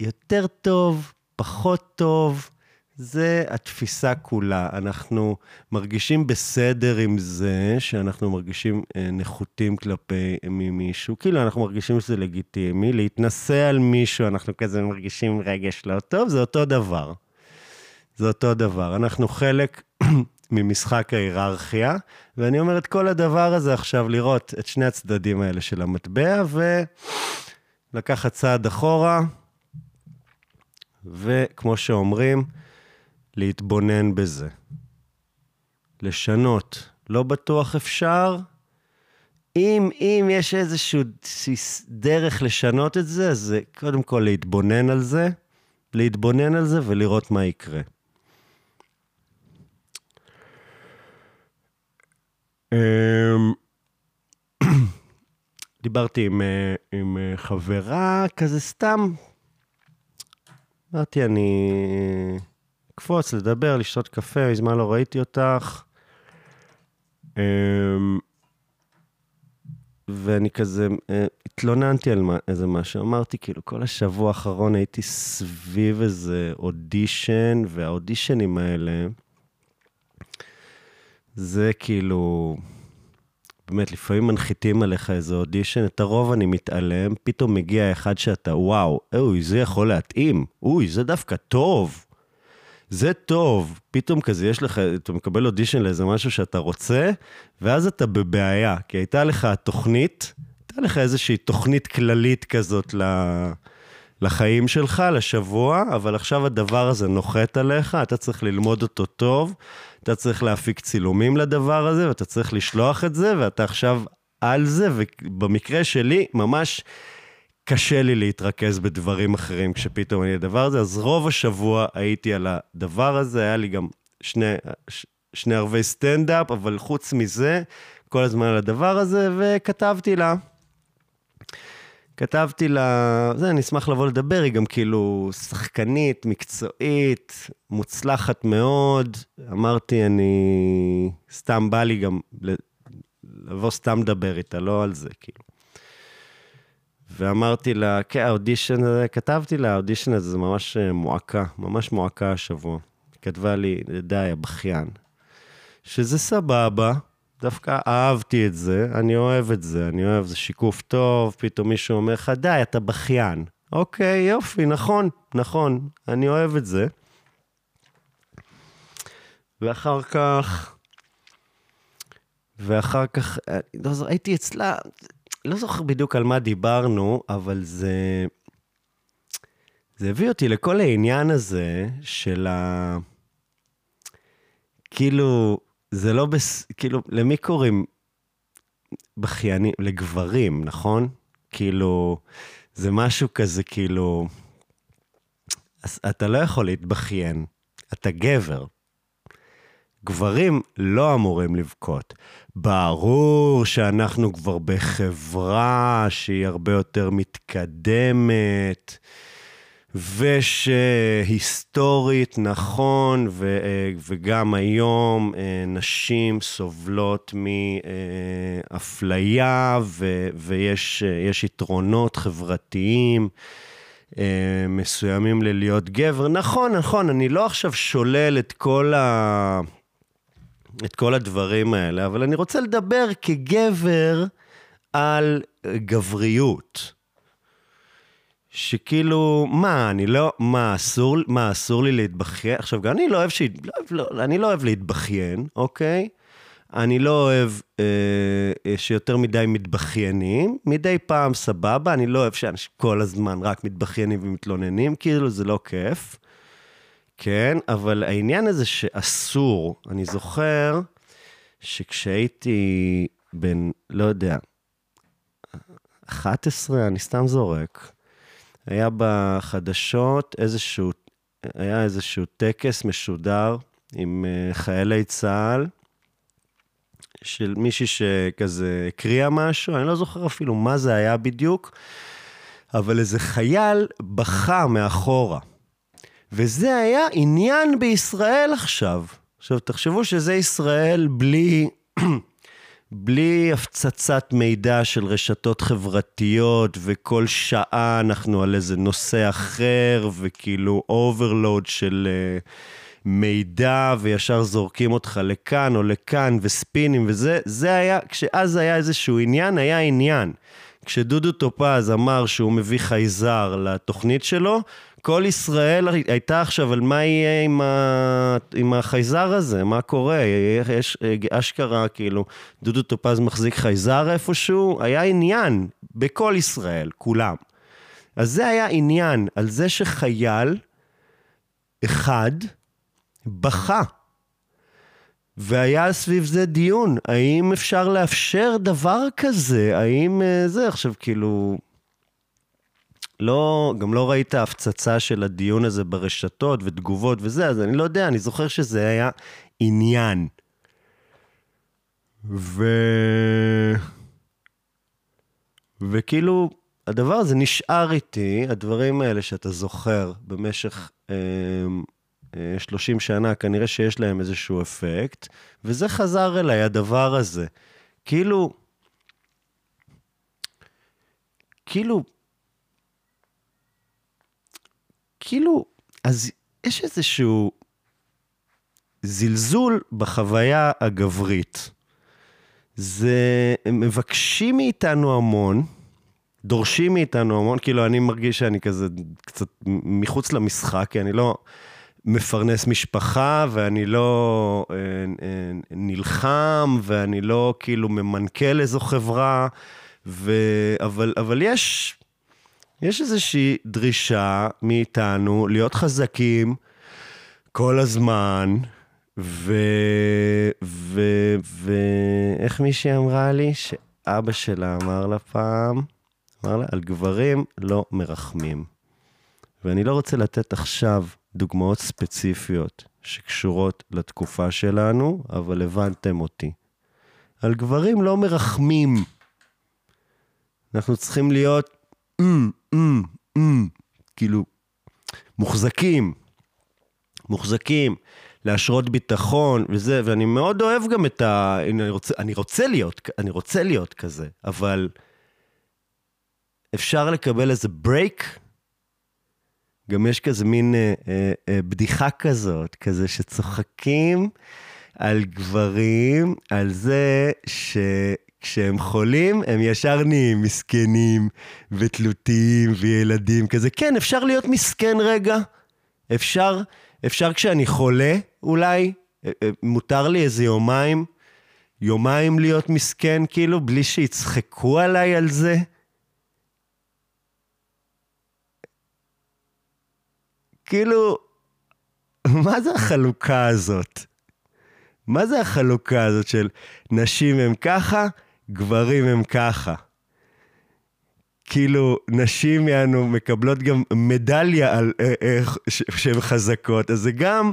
יותר טוב, פחות טוב, זה התפיסה כולה. אנחנו מרגישים בסדר עם זה שאנחנו מרגישים אה, נחותים כלפי מישהו. כאילו, אנחנו מרגישים שזה לגיטימי. להתנשא על מישהו, אנחנו כזה מרגישים רגש לא טוב, זה אותו דבר. זה אותו דבר. אנחנו חלק ממשחק ההיררכיה, ואני אומר את כל הדבר הזה עכשיו, לראות את שני הצדדים האלה של המטבע, ולקחת צעד אחורה, וכמו שאומרים, להתבונן בזה. לשנות. לא בטוח אפשר. אם, אם יש איזושהי דרך לשנות את זה, זה קודם כל להתבונן על זה, להתבונן על זה ולראות מה יקרה. אמ, דיברתי עם, אה, עם אה, חברה כזה סתם. אמרתי, אני אקפוץ, לדבר, לשתות קפה, מזמן לא ראיתי אותך. אמ, ואני כזה אה, התלוננתי על איזה משהו. אמרתי, כאילו, כל השבוע האחרון הייתי סביב איזה אודישן, והאודישנים האלה, זה כאילו, באמת, לפעמים מנחיתים עליך איזה אודישן, את הרוב אני מתעלם, פתאום מגיע אחד שאתה, וואו, אוי, זה יכול להתאים, אוי, זה דווקא טוב. זה טוב, פתאום כזה יש לך, אתה מקבל אודישן לאיזה משהו שאתה רוצה, ואז אתה בבעיה, כי הייתה לך תוכנית, הייתה לך איזושהי תוכנית כללית כזאת ל... לחיים שלך, לשבוע, אבל עכשיו הדבר הזה נוחת עליך, אתה צריך ללמוד אותו טוב, אתה צריך להפיק צילומים לדבר הזה, ואתה צריך לשלוח את זה, ואתה עכשיו על זה, ובמקרה שלי, ממש קשה לי להתרכז בדברים אחרים כשפתאום אני הדבר הזה, אז רוב השבוע הייתי על הדבר הזה, היה לי גם שני, שני ערבי סטנדאפ, אבל חוץ מזה, כל הזמן על הדבר הזה, וכתבתי לה. כתבתי לה, זה, אני אשמח לבוא לדבר, היא גם כאילו שחקנית, מקצועית, מוצלחת מאוד. אמרתי, אני... סתם בא לי גם לבוא סתם לדבר איתה, לא על זה, כאילו. ואמרתי לה, כן, האודישן הזה, כתבתי לה, האודישן הזה זה ממש אה, מועקה, ממש מועקה השבוע. כתבה לי, די, הבכיין. שזה סבבה, דווקא אהבתי את זה, אני אוהב את זה, אני אוהב, זה שיקוף טוב, פתאום מישהו אומר לך, די, אתה בכיין. אוקיי, יופי, נכון, נכון, אני אוהב את זה. ואחר כך, ואחר כך, לא זוכר, הייתי אצלה, לא זוכר בדיוק על מה דיברנו, אבל זה... זה הביא אותי לכל העניין הזה של ה... כאילו, זה לא בס... כאילו, למי קוראים בכיינים? לגברים, נכון? כאילו, זה משהו כזה, כאילו... אתה לא יכול להתבכיין, אתה גבר. גברים לא אמורים לבכות. ברור שאנחנו כבר בחברה שהיא הרבה יותר מתקדמת, ושהיסטורית, נכון, ו, וגם היום אה, נשים סובלות מאפליה, ו, ויש יתרונות חברתיים. אה, מסוימים ללהיות גבר. נכון, נכון, אני לא עכשיו שולל את כל. את כל הדברים האלה, אבל אני רוצה לדבר כגבר על גבריות. שכאילו, מה, אני לא, מה, אסור, מה, אסור לי להתבכיין? עכשיו, אני לא אוהב, ש... לא, לא, אני לא אוהב להתבכיין, אוקיי? אני לא אוהב אה, שיותר מדי מתבכיינים, מדי פעם סבבה, אני לא אוהב שאנשים כל הזמן רק מתבכיינים ומתלוננים, כאילו זה לא כיף. כן, אבל העניין הזה שאסור, אני זוכר שכשהייתי בן, לא יודע, 11, אני סתם זורק, היה בחדשות איזשהו, היה איזשהו טקס משודר עם אה, חיילי צה"ל, של מישהי שכזה הקריאה משהו, אני לא זוכר אפילו מה זה היה בדיוק, אבל איזה חייל בכה מאחורה. וזה היה עניין בישראל עכשיו. עכשיו, תחשבו שזה ישראל בלי, בלי הפצצת מידע של רשתות חברתיות, וכל שעה אנחנו על איזה נושא אחר, וכאילו overload של... Uh, מידע וישר זורקים אותך לכאן או לכאן וספינים וזה, זה היה, כשאז היה איזשהו עניין, היה עניין. כשדודו טופז אמר שהוא מביא חייזר לתוכנית שלו, כל ישראל הייתה עכשיו על מה יהיה עם, ה... עם החייזר הזה, מה קורה, יש אשכרה, כאילו, דודו טופז מחזיק חייזר איפשהו, היה עניין בכל ישראל, כולם. אז זה היה עניין, על זה שחייל אחד, בכה. והיה סביב זה דיון, האם אפשר לאפשר דבר כזה? האם אה, זה עכשיו כאילו... לא, גם לא ראית הפצצה של הדיון הזה ברשתות ותגובות וזה, אז אני לא יודע, אני זוכר שזה היה עניין. ו... וכאילו, הדבר הזה נשאר איתי, הדברים האלה שאתה זוכר במשך אה, 30 אה, שנה, כנראה שיש להם איזשהו אפקט, וזה חזר אליי, הדבר הזה. כאילו, כאילו, כאילו, אז יש איזשהו זלזול בחוויה הגברית. זה, הם מבקשים מאיתנו המון, דורשים מאיתנו המון, כאילו אני מרגיש שאני כזה קצת מחוץ למשחק, כי אני לא, מפרנס משפחה, ואני לא אה, אה, נלחם, ואני לא כאילו ממנכ"ל איזו חברה, ו... אבל, אבל יש, יש איזושהי דרישה מאיתנו להיות חזקים כל הזמן, ו... ו... ואיך מישהי אמרה לי? שאבא שלה אמר לה פעם, אמר לה, על גברים לא מרחמים. ואני לא רוצה לתת עכשיו דוגמאות ספציפיות שקשורות לתקופה שלנו, אבל הבנתם אותי. על גברים לא מרחמים. אנחנו צריכים להיות, mm, mm, כאילו, מוחזקים. מוחזקים, להשרות ביטחון וזה, ואני מאוד אוהב גם את ה... אני רוצה, אני רוצה להיות, אני רוצה להיות כזה, אבל אפשר לקבל איזה ברייק גם יש כזה מין אה, אה, אה, בדיחה כזאת, כזה שצוחקים על גברים, על זה שכשהם חולים, הם ישר נהיים מסכנים ותלותיים וילדים כזה. כן, אפשר להיות מסכן רגע. אפשר, אפשר כשאני חולה, אולי, אה, אה, מותר לי איזה יומיים יומיים להיות מסכן, כאילו, בלי שיצחקו עליי על זה? כאילו, מה זה החלוקה הזאת? מה זה החלוקה הזאת של נשים הם ככה, גברים הם ככה? כאילו, נשים יענו מקבלות גם מדליה על אה, אה, שהן חזקות, אז זה גם,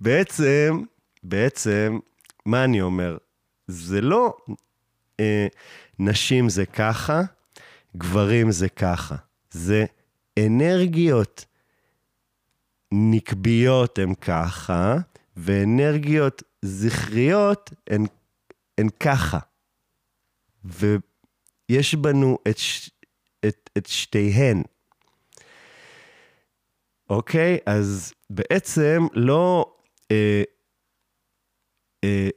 בעצם, בעצם, מה אני אומר? זה לא אה, נשים זה ככה, גברים זה ככה. זה אנרגיות נקביות הן ככה, ואנרגיות זכריות הן, הן ככה. ויש בנו את, את, את שתיהן. אוקיי? אז בעצם לא אה, אה,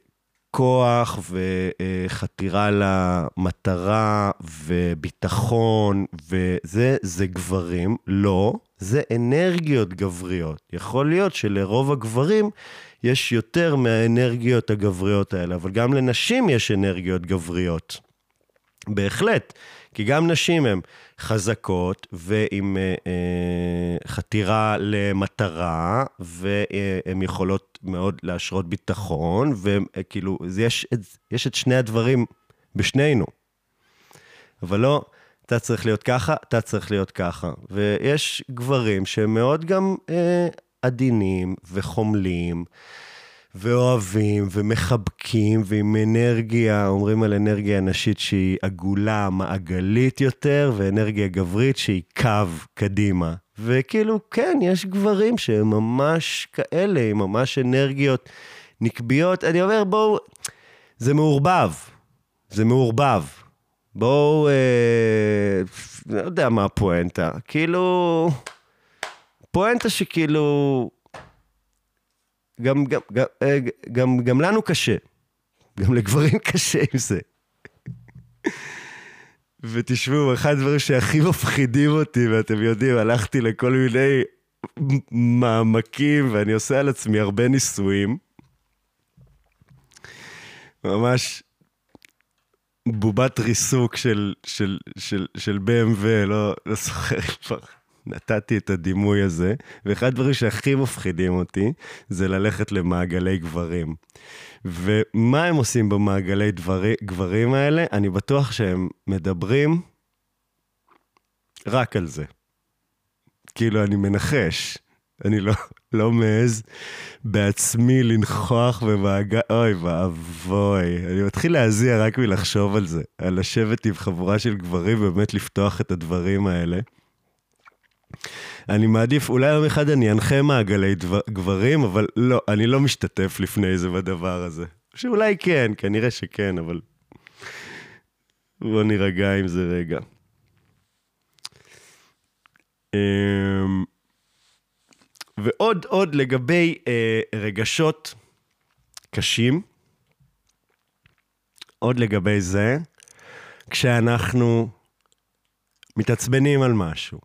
כוח וחתירה למטרה וביטחון וזה, זה גברים. לא, זה אנרגיות גבריות. יכול להיות שלרוב הגברים יש יותר מהאנרגיות הגבריות האלה, אבל גם לנשים יש אנרגיות גבריות. בהחלט. כי גם נשים הן חזקות ועם אה, אה, חתירה למטרה, והן יכולות מאוד להשרות ביטחון, וכאילו, יש, יש את שני הדברים בשנינו. אבל לא, אתה צריך להיות ככה, אתה צריך להיות ככה. ויש גברים שהם מאוד גם אה, עדינים וחומלים. ואוהבים ומחבקים ועם אנרגיה, אומרים על אנרגיה נשית שהיא עגולה, מעגלית יותר, ואנרגיה גברית שהיא קו קדימה. וכאילו, כן, יש גברים שהם ממש כאלה, עם ממש אנרגיות נקביות. אני אומר, בואו, זה מעורבב. זה מעורבב. בואו, אה, לא יודע מה הפואנטה. כאילו, פואנטה שכאילו, גם, גם, גם, אה, גם, גם לנו קשה. גם לגברים קשה עם זה. ותשמעו, אחד הדברים שהכי מפחידים אותי, ואתם יודעים, הלכתי לכל מיני מעמקים, ואני עושה על עצמי הרבה ניסויים. ממש בובת ריסוק של, של, של, של BMW, לא, לא זוכר כבר. נתתי את הדימוי הזה, ואחד הדברים שהכי מפחידים אותי זה ללכת למעגלי גברים. ומה הם עושים במעגלי דברי, גברים האלה? אני בטוח שהם מדברים רק על זה. כאילו, אני מנחש, אני לא, לא מעז בעצמי לנכוח במעגל, אוי ואבוי, אני מתחיל להזיע רק מלחשוב על זה, על לשבת עם חבורה של גברים ובאמת לפתוח את הדברים האלה. אני מעדיף, אולי יום אחד אני אנחה מעגלי דבר, גברים, אבל לא, אני לא משתתף לפני זה בדבר הזה. שאולי כן, כנראה שכן, אבל... בוא נירגע עם זה רגע. אמ, ועוד, עוד לגבי אה, רגשות קשים, עוד לגבי זה, כשאנחנו מתעצבנים על משהו,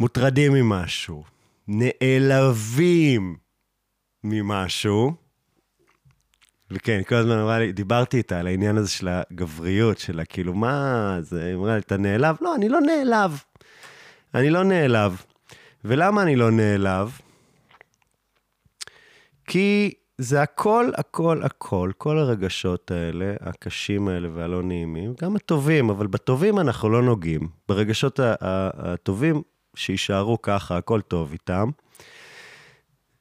מוטרדים ממשהו, נעלבים ממשהו, וכן, כל הזמן אמרה לי, דיברתי איתה על העניין הזה של הגבריות, של כאילו, מה זה, היא אמרה לי, אתה נעלב? לא, אני לא נעלב. אני לא נעלב. ולמה אני לא נעלב? כי זה הכל, הכל, הכל, כל הרגשות האלה, הקשים האלה והלא נעימים, גם הטובים, אבל בטובים אנחנו לא נוגעים. ברגשות הטובים שיישארו ככה, הכל טוב איתם.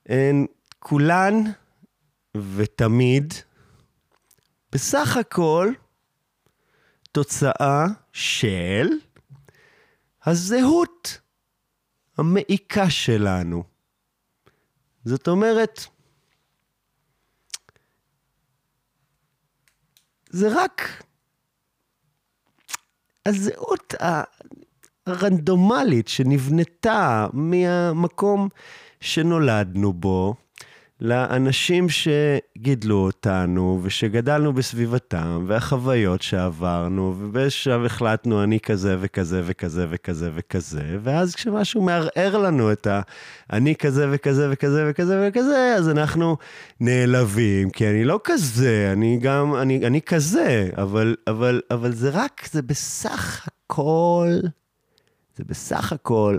הן כולן ותמיד, בסך הכל, תוצאה של הזהות המעיקה שלנו. זאת אומרת, זה רק הזהות רנדומלית שנבנתה מהמקום שנולדנו בו, לאנשים שגידלו אותנו ושגדלנו בסביבתם, והחוויות שעברנו, ובשלב החלטנו אני כזה וכזה וכזה וכזה וכזה, ואז כשמשהו מערער לנו את ה"אני כזה וכזה וכזה וכזה וכזה", אז אנחנו נעלבים, כי אני לא כזה, אני גם, אני, אני כזה, אבל, אבל, אבל זה רק, זה בסך הכל, זה בסך הכל,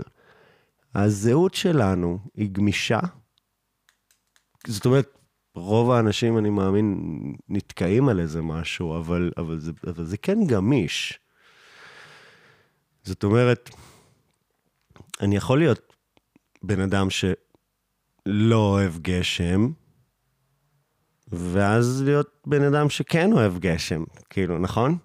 הזהות שלנו היא גמישה. זאת אומרת, רוב האנשים, אני מאמין, נתקעים על איזה משהו, אבל, אבל, זה, אבל זה כן גמיש. זאת אומרת, אני יכול להיות בן אדם שלא אוהב גשם, ואז להיות בן אדם שכן אוהב גשם, כאילו, נכון?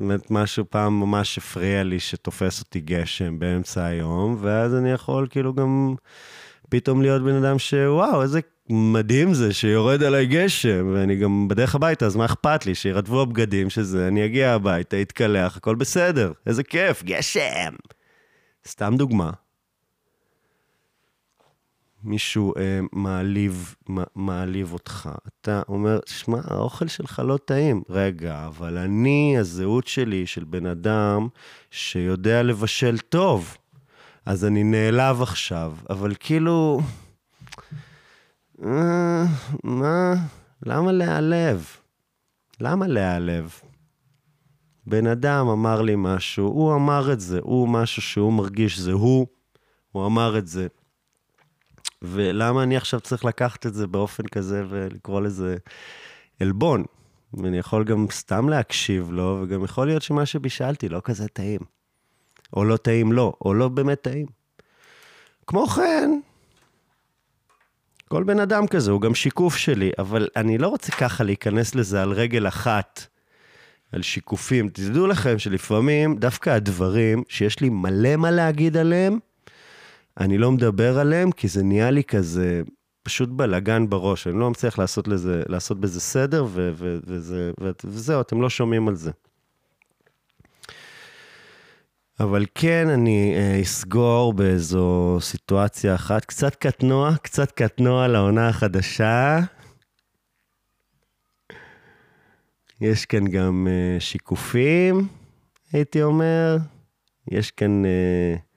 אומרת, משהו פעם ממש הפריע לי שתופס אותי גשם באמצע היום, ואז אני יכול כאילו גם פתאום להיות בן אדם שוואו, איזה מדהים זה שיורד עליי גשם, ואני גם בדרך הביתה, אז מה אכפת לי? שירטבו הבגדים שזה, אני אגיע הביתה, אתקלח, הכל בסדר. איזה כיף, גשם. סתם דוגמה. מישהו אה, מעליב, מעליב אותך. אתה אומר, שמע, האוכל שלך לא טעים. רגע, אבל אני, הזהות שלי של בן אדם שיודע לבשל טוב. אז אני נעלב עכשיו, אבל כאילו... אה, מה? למה להיעלב? למה להיעלב? בן אדם אמר לי משהו, הוא אמר את זה, הוא משהו שהוא מרגיש, זה הוא, הוא אמר את זה. ולמה אני עכשיו צריך לקחת את זה באופן כזה ולקרוא לזה עלבון? ואני יכול גם סתם להקשיב לו, וגם יכול להיות שמה שבישלתי לא כזה טעים. או לא טעים לו, או לא באמת טעים. כמו כן, כל בן אדם כזה הוא גם שיקוף שלי, אבל אני לא רוצה ככה להיכנס לזה על רגל אחת, על שיקופים. תדעו לכם שלפעמים דווקא הדברים שיש לי מלא מה להגיד עליהם, אני לא מדבר עליהם, כי זה נהיה לי כזה פשוט בלאגן בראש. אני לא מצליח לעשות, לזה, לעשות בזה סדר, ו- ו- וזה, ו- וזהו, אתם לא שומעים על זה. אבל כן, אני אה, אסגור באיזו סיטואציה אחת, קצת קטנוע, קצת קטנוע לעונה החדשה. יש כאן גם uh, שיקופים, הייתי אומר. יש כאן... Uh,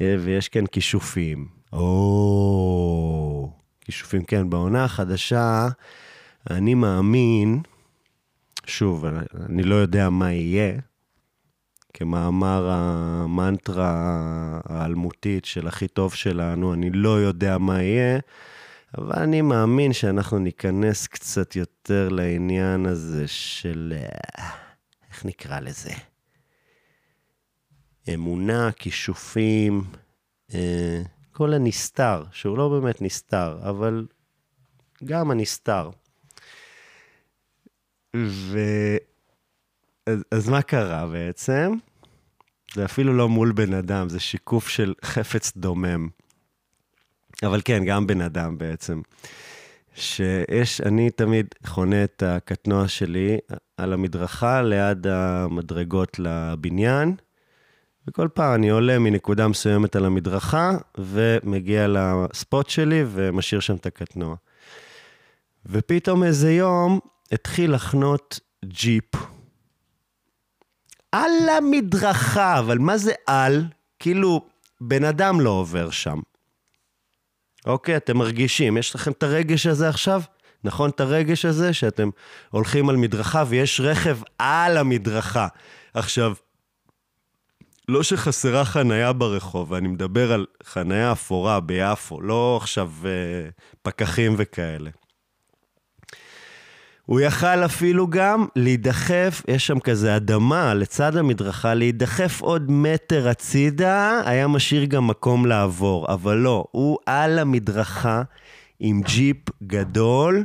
ויש כאן כישופים. או, כישופים, כן. בעונה החדשה, אני מאמין, שוב, אני לא יודע מה יהיה, כמאמר המנטרה האלמותית של הכי טוב שלנו, אני לא יודע מה יהיה, אבל אני מאמין שאנחנו ניכנס קצת יותר לעניין הזה של... איך נקרא לזה? אמונה, כישופים, אה, כל הנסתר, שהוא לא באמת נסתר, אבל גם הנסתר. ו... אז, אז מה קרה בעצם? זה אפילו לא מול בן אדם, זה שיקוף של חפץ דומם. אבל כן, גם בן אדם בעצם. שיש, אני תמיד חונה את הקטנוע שלי על המדרכה ליד המדרגות לבניין, וכל פעם אני עולה מנקודה מסוימת על המדרכה, ומגיע לספוט שלי ומשאיר שם את הקטנוע. ופתאום איזה יום התחיל לחנות ג'יפ. על המדרכה, אבל מה זה על? כאילו, בן אדם לא עובר שם. אוקיי, אתם מרגישים, יש לכם את הרגש הזה עכשיו? נכון את הרגש הזה שאתם הולכים על מדרכה ויש רכב על המדרכה. עכשיו, לא שחסרה חנייה ברחוב, ואני מדבר על חנייה אפורה ביפו, לא עכשיו אה, פקחים וכאלה. הוא יכל אפילו גם להידחף, יש שם כזה אדמה לצד המדרכה, להידחף עוד מטר הצידה, היה משאיר גם מקום לעבור, אבל לא, הוא על המדרכה עם ג'יפ גדול,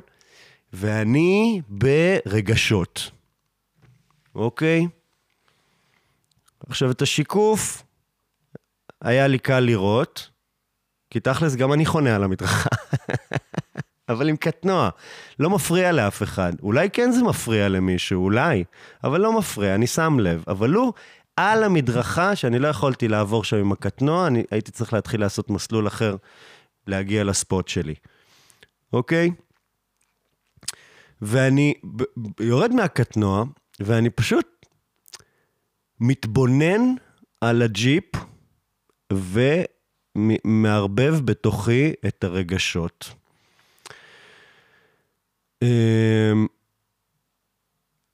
ואני ברגשות, אוקיי? עכשיו, את השיקוף היה לי קל לראות, כי תכלס גם אני חונה על המדרכה. אבל עם קטנוע, לא מפריע לאף אחד. אולי כן זה מפריע למישהו, אולי, אבל לא מפריע, אני שם לב. אבל הוא על המדרכה, שאני לא יכולתי לעבור שם עם הקטנוע, אני הייתי צריך להתחיל לעשות מסלול אחר, להגיע לספוט שלי. אוקיי? ואני יורד מהקטנוע, ואני פשוט מתבונן על הג'יפ, ומערבב בתוכי את הרגשות. אמ,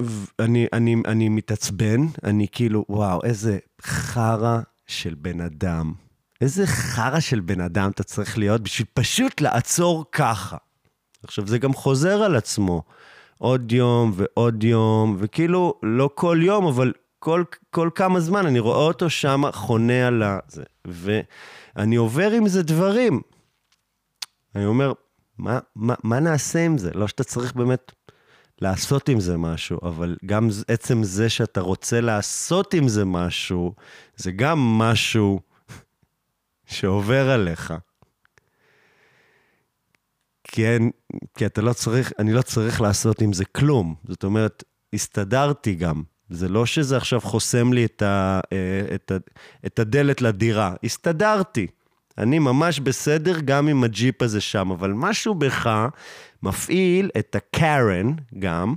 ואני אני, אני מתעצבן, אני כאילו, וואו, איזה חרא של בן אדם. איזה חרא של בן אדם אתה צריך להיות בשביל פשוט לעצור ככה. עכשיו, זה גם חוזר על עצמו. עוד יום ועוד יום, וכאילו, לא כל יום, אבל כל, כל כמה זמן אני רואה אותו שם חונה על. זה, ואני עובר עם זה דברים. אני אומר, מה, מה, מה נעשה עם זה? לא שאתה צריך באמת לעשות עם זה משהו, אבל גם עצם זה שאתה רוצה לעשות עם זה משהו, זה גם משהו שעובר עליך. אין, כי אתה לא צריך, אני לא צריך לעשות עם זה כלום. זאת אומרת, הסתדרתי גם. זה לא שזה עכשיו חוסם לי את, ה, אה, את, ה, את הדלת לדירה. הסתדרתי. אני ממש בסדר גם עם הג'יפ הזה שם, אבל משהו בך מפעיל את הקארן גם,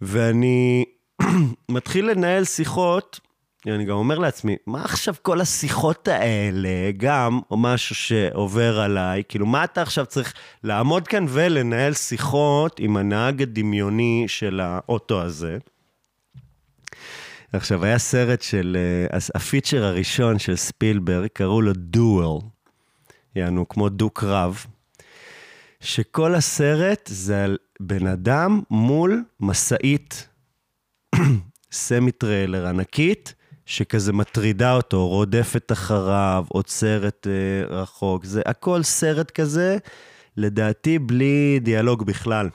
ואני מתחיל לנהל שיחות, אני גם אומר לעצמי, מה עכשיו כל השיחות האלה, גם, משהו שעובר עליי, כאילו, מה אתה עכשיו צריך לעמוד כאן ולנהל שיחות עם הנהג הדמיוני של האוטו הזה? עכשיו, היה סרט של, uh, הפיצ'ר הראשון של ספילברג, קראו לו דואל, יענו, כמו דו-קרב, שכל הסרט זה על בן אדם מול משאית semi-trailer ענקית, שכזה מטרידה אותו, רודפת אחריו, עוצרת uh, רחוק. זה הכל סרט כזה, לדעתי בלי דיאלוג בכלל.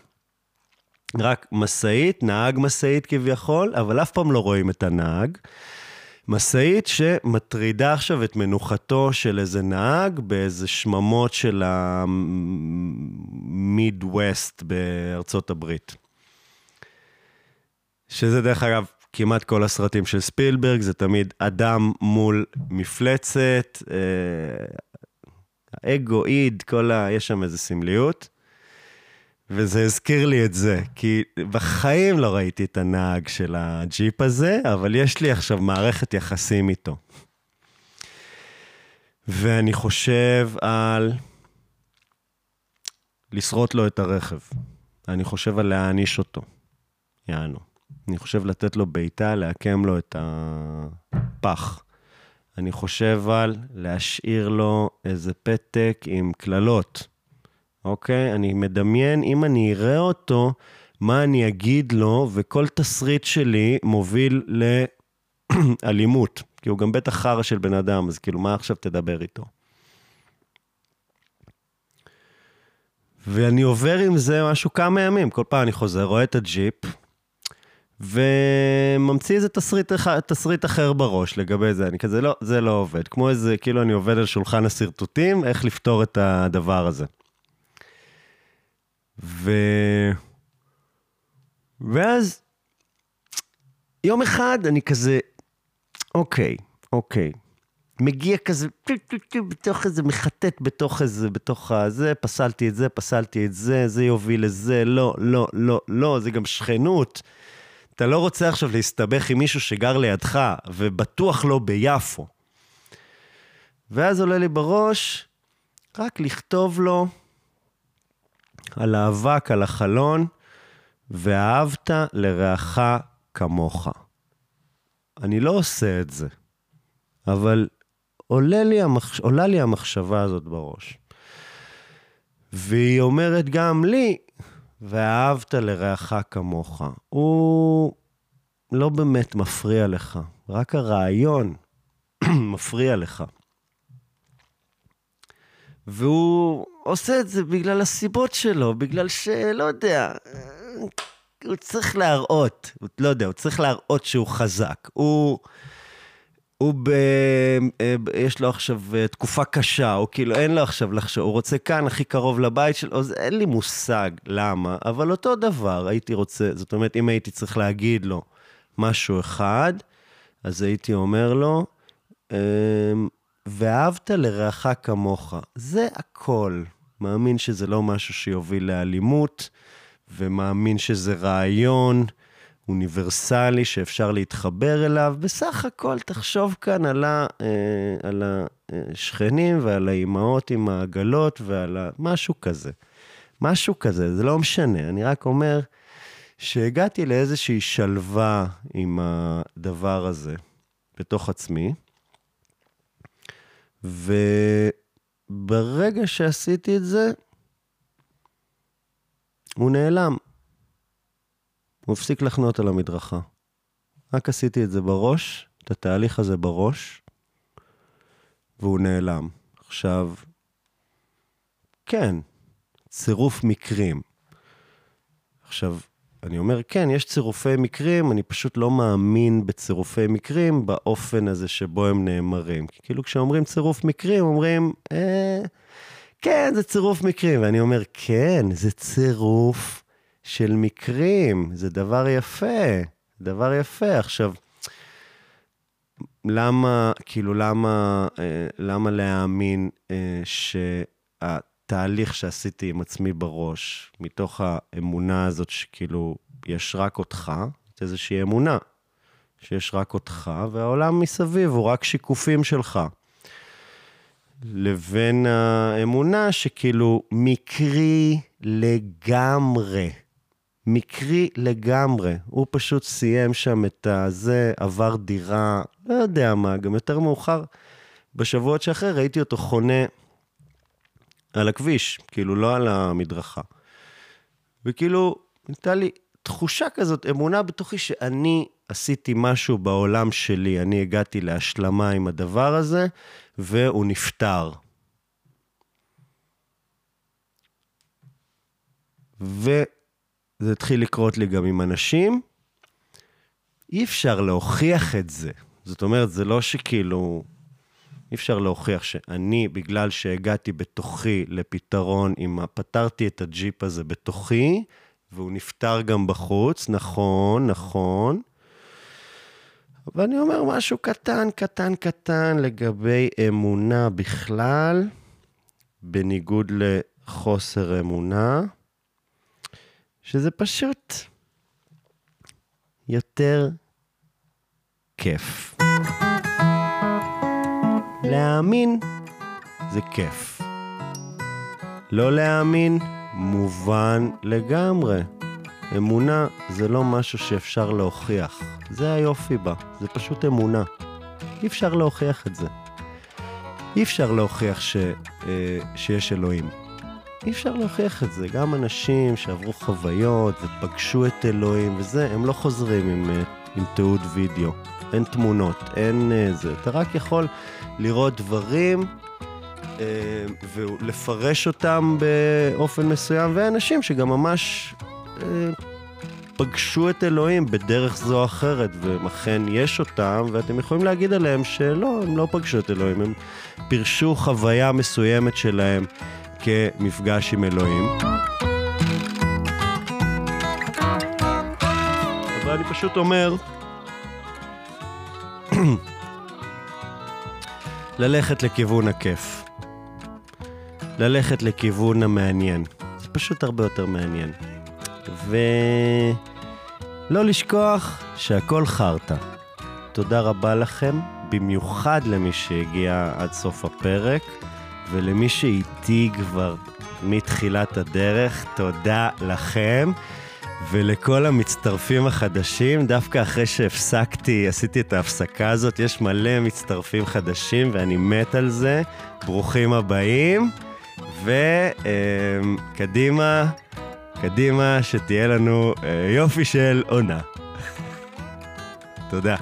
רק משאית, נהג משאית כביכול, אבל אף פעם לא רואים את הנהג. משאית שמטרידה עכשיו את מנוחתו של איזה נהג באיזה שממות של המיד ווסט בארצות הברית. שזה דרך אגב כמעט כל הסרטים של ספילברג, זה תמיד אדם מול מפלצת, אה, אגו, איד, כל ה... יש שם איזה סמליות. וזה הזכיר לי את זה, כי בחיים לא ראיתי את הנהג של הג'יפ הזה, אבל יש לי עכשיו מערכת יחסים איתו. ואני חושב על לשרוט לו את הרכב. אני חושב על להעניש אותו. יענו. אני חושב לתת לו בעיטה, לעקם לו את הפח. אני חושב על להשאיר לו איזה פתק עם קללות. אוקיי? אני מדמיין, אם אני אראה אותו, מה אני אגיד לו, וכל תסריט שלי מוביל לאלימות. כי הוא גם בטח חרא של בן אדם, אז כאילו, מה עכשיו תדבר איתו? ואני עובר עם זה משהו כמה ימים, כל פעם אני חוזר, רואה את הג'יפ, וממציא איזה תסריט, תסריט אחר בראש לגבי זה, אני כזה, לא, זה לא עובד. כמו איזה, כאילו אני עובד על שולחן השרטוטים, איך לפתור את הדבר הזה. ו... ואז יום אחד אני כזה, אוקיי, אוקיי. מגיע כזה, בתוך איזה, מחטט בתוך איזה, בתוך הזה, פסלתי את זה, פסלתי את זה, זה יוביל לזה, לא, לא, לא, לא, זה גם שכנות. אתה לא רוצה עכשיו להסתבך עם מישהו שגר לידך, ובטוח לא ביפו. ואז עולה לי בראש, רק לכתוב לו, על האבק, על החלון, ואהבת לרעך כמוך. אני לא עושה את זה, אבל עולה לי, המחש... עולה לי המחשבה הזאת בראש. והיא אומרת גם לי, ואהבת לרעך כמוך. הוא לא באמת מפריע לך, רק הרעיון מפריע לך. והוא עושה את זה בגלל הסיבות שלו, בגלל שלא יודע, הוא צריך להראות, לא יודע, הוא צריך להראות שהוא חזק. הוא, הוא ב... יש לו עכשיו תקופה קשה, או כאילו אין לו עכשיו לחשוב, הוא רוצה כאן הכי קרוב לבית שלו, אז אין לי מושג למה, אבל אותו דבר הייתי רוצה, זאת אומרת, אם הייתי צריך להגיד לו משהו אחד, אז הייתי אומר לו, אמ, ואהבת לרעך כמוך. זה הכל. מאמין שזה לא משהו שיוביל לאלימות, ומאמין שזה רעיון אוניברסלי שאפשר להתחבר אליו. בסך הכל, תחשוב כאן על, ה, אה, על השכנים ועל האימהות עם העגלות ועל ה... משהו כזה. משהו כזה, זה לא משנה, אני רק אומר שהגעתי לאיזושהי שלווה עם הדבר הזה בתוך עצמי, וברגע שעשיתי את זה, הוא נעלם. הוא הפסיק לחנות על המדרכה. רק עשיתי את זה בראש, את התהליך הזה בראש, והוא נעלם. עכשיו, כן, צירוף מקרים. עכשיו, אני אומר, כן, יש צירופי מקרים, אני פשוט לא מאמין בצירופי מקרים באופן הזה שבו הם נאמרים. כי כאילו כשאומרים צירוף מקרים, אומרים, אה, כן, זה צירוף מקרים. ואני אומר, כן, זה צירוף של מקרים, זה דבר יפה, דבר יפה. עכשיו, למה, כאילו, למה, אה, למה להאמין אה, שהתהליך שעשיתי עם עצמי בראש, מתוך האמונה הזאת שכאילו, יש רק אותך, זאת איזושהי אמונה, שיש רק אותך, והעולם מסביב הוא רק שיקופים שלך. לבין האמונה שכאילו מקרי לגמרי. מקרי לגמרי. הוא פשוט סיים שם את הזה, עבר דירה, לא יודע מה, גם יותר מאוחר, בשבועות שאחרי ראיתי אותו חונה על הכביש, כאילו לא על המדרכה. וכאילו, הייתה לי תחושה כזאת, אמונה בתוכי שאני עשיתי משהו בעולם שלי, אני הגעתי להשלמה עם הדבר הזה, והוא נפטר. וזה התחיל לקרות לי גם עם אנשים. אי אפשר להוכיח את זה. זאת אומרת, זה לא שכאילו... אי אפשר להוכיח שאני, בגלל שהגעתי בתוכי לפתרון, אם פתרתי את הג'יפ הזה בתוכי, והוא נפטר גם בחוץ, נכון, נכון. ואני אומר משהו קטן, קטן, קטן לגבי אמונה בכלל, בניגוד לחוסר אמונה, שזה פשוט יותר כיף. להאמין זה כיף. לא להאמין, מובן לגמרי. אמונה זה לא משהו שאפשר להוכיח. זה היופי בה, זה פשוט אמונה. אי אפשר להוכיח את זה. אי אפשר להוכיח ש, אה, שיש אלוהים. אי אפשר להוכיח את זה. גם אנשים שעברו חוויות ופגשו את אלוהים וזה, הם לא חוזרים עם, אה, עם תיעוד וידאו. אין תמונות, אין אה, זה. אתה רק יכול לראות דברים אה, ולפרש אותם באופן מסוים, ואנשים שגם ממש אה, פגשו את אלוהים בדרך זו או אחרת, והם אכן יש אותם, ואתם יכולים להגיד עליהם שלא, הם לא פגשו את אלוהים, הם פירשו חוויה מסוימת שלהם כמפגש עם אלוהים. אבל אני פשוט אומר, ללכת לכיוון הכיף. ללכת לכיוון המעניין. זה פשוט הרבה יותר מעניין. ולא לשכוח שהכל חרטא. תודה רבה לכם, במיוחד למי שהגיע עד סוף הפרק, ולמי שאיתי כבר מתחילת הדרך, תודה לכם. ולכל המצטרפים החדשים, דווקא אחרי שהפסקתי, עשיתי את ההפסקה הזאת, יש מלא מצטרפים חדשים ואני מת על זה. ברוכים הבאים, וקדימה, קדימה, שתהיה לנו אה, יופי של עונה. תודה.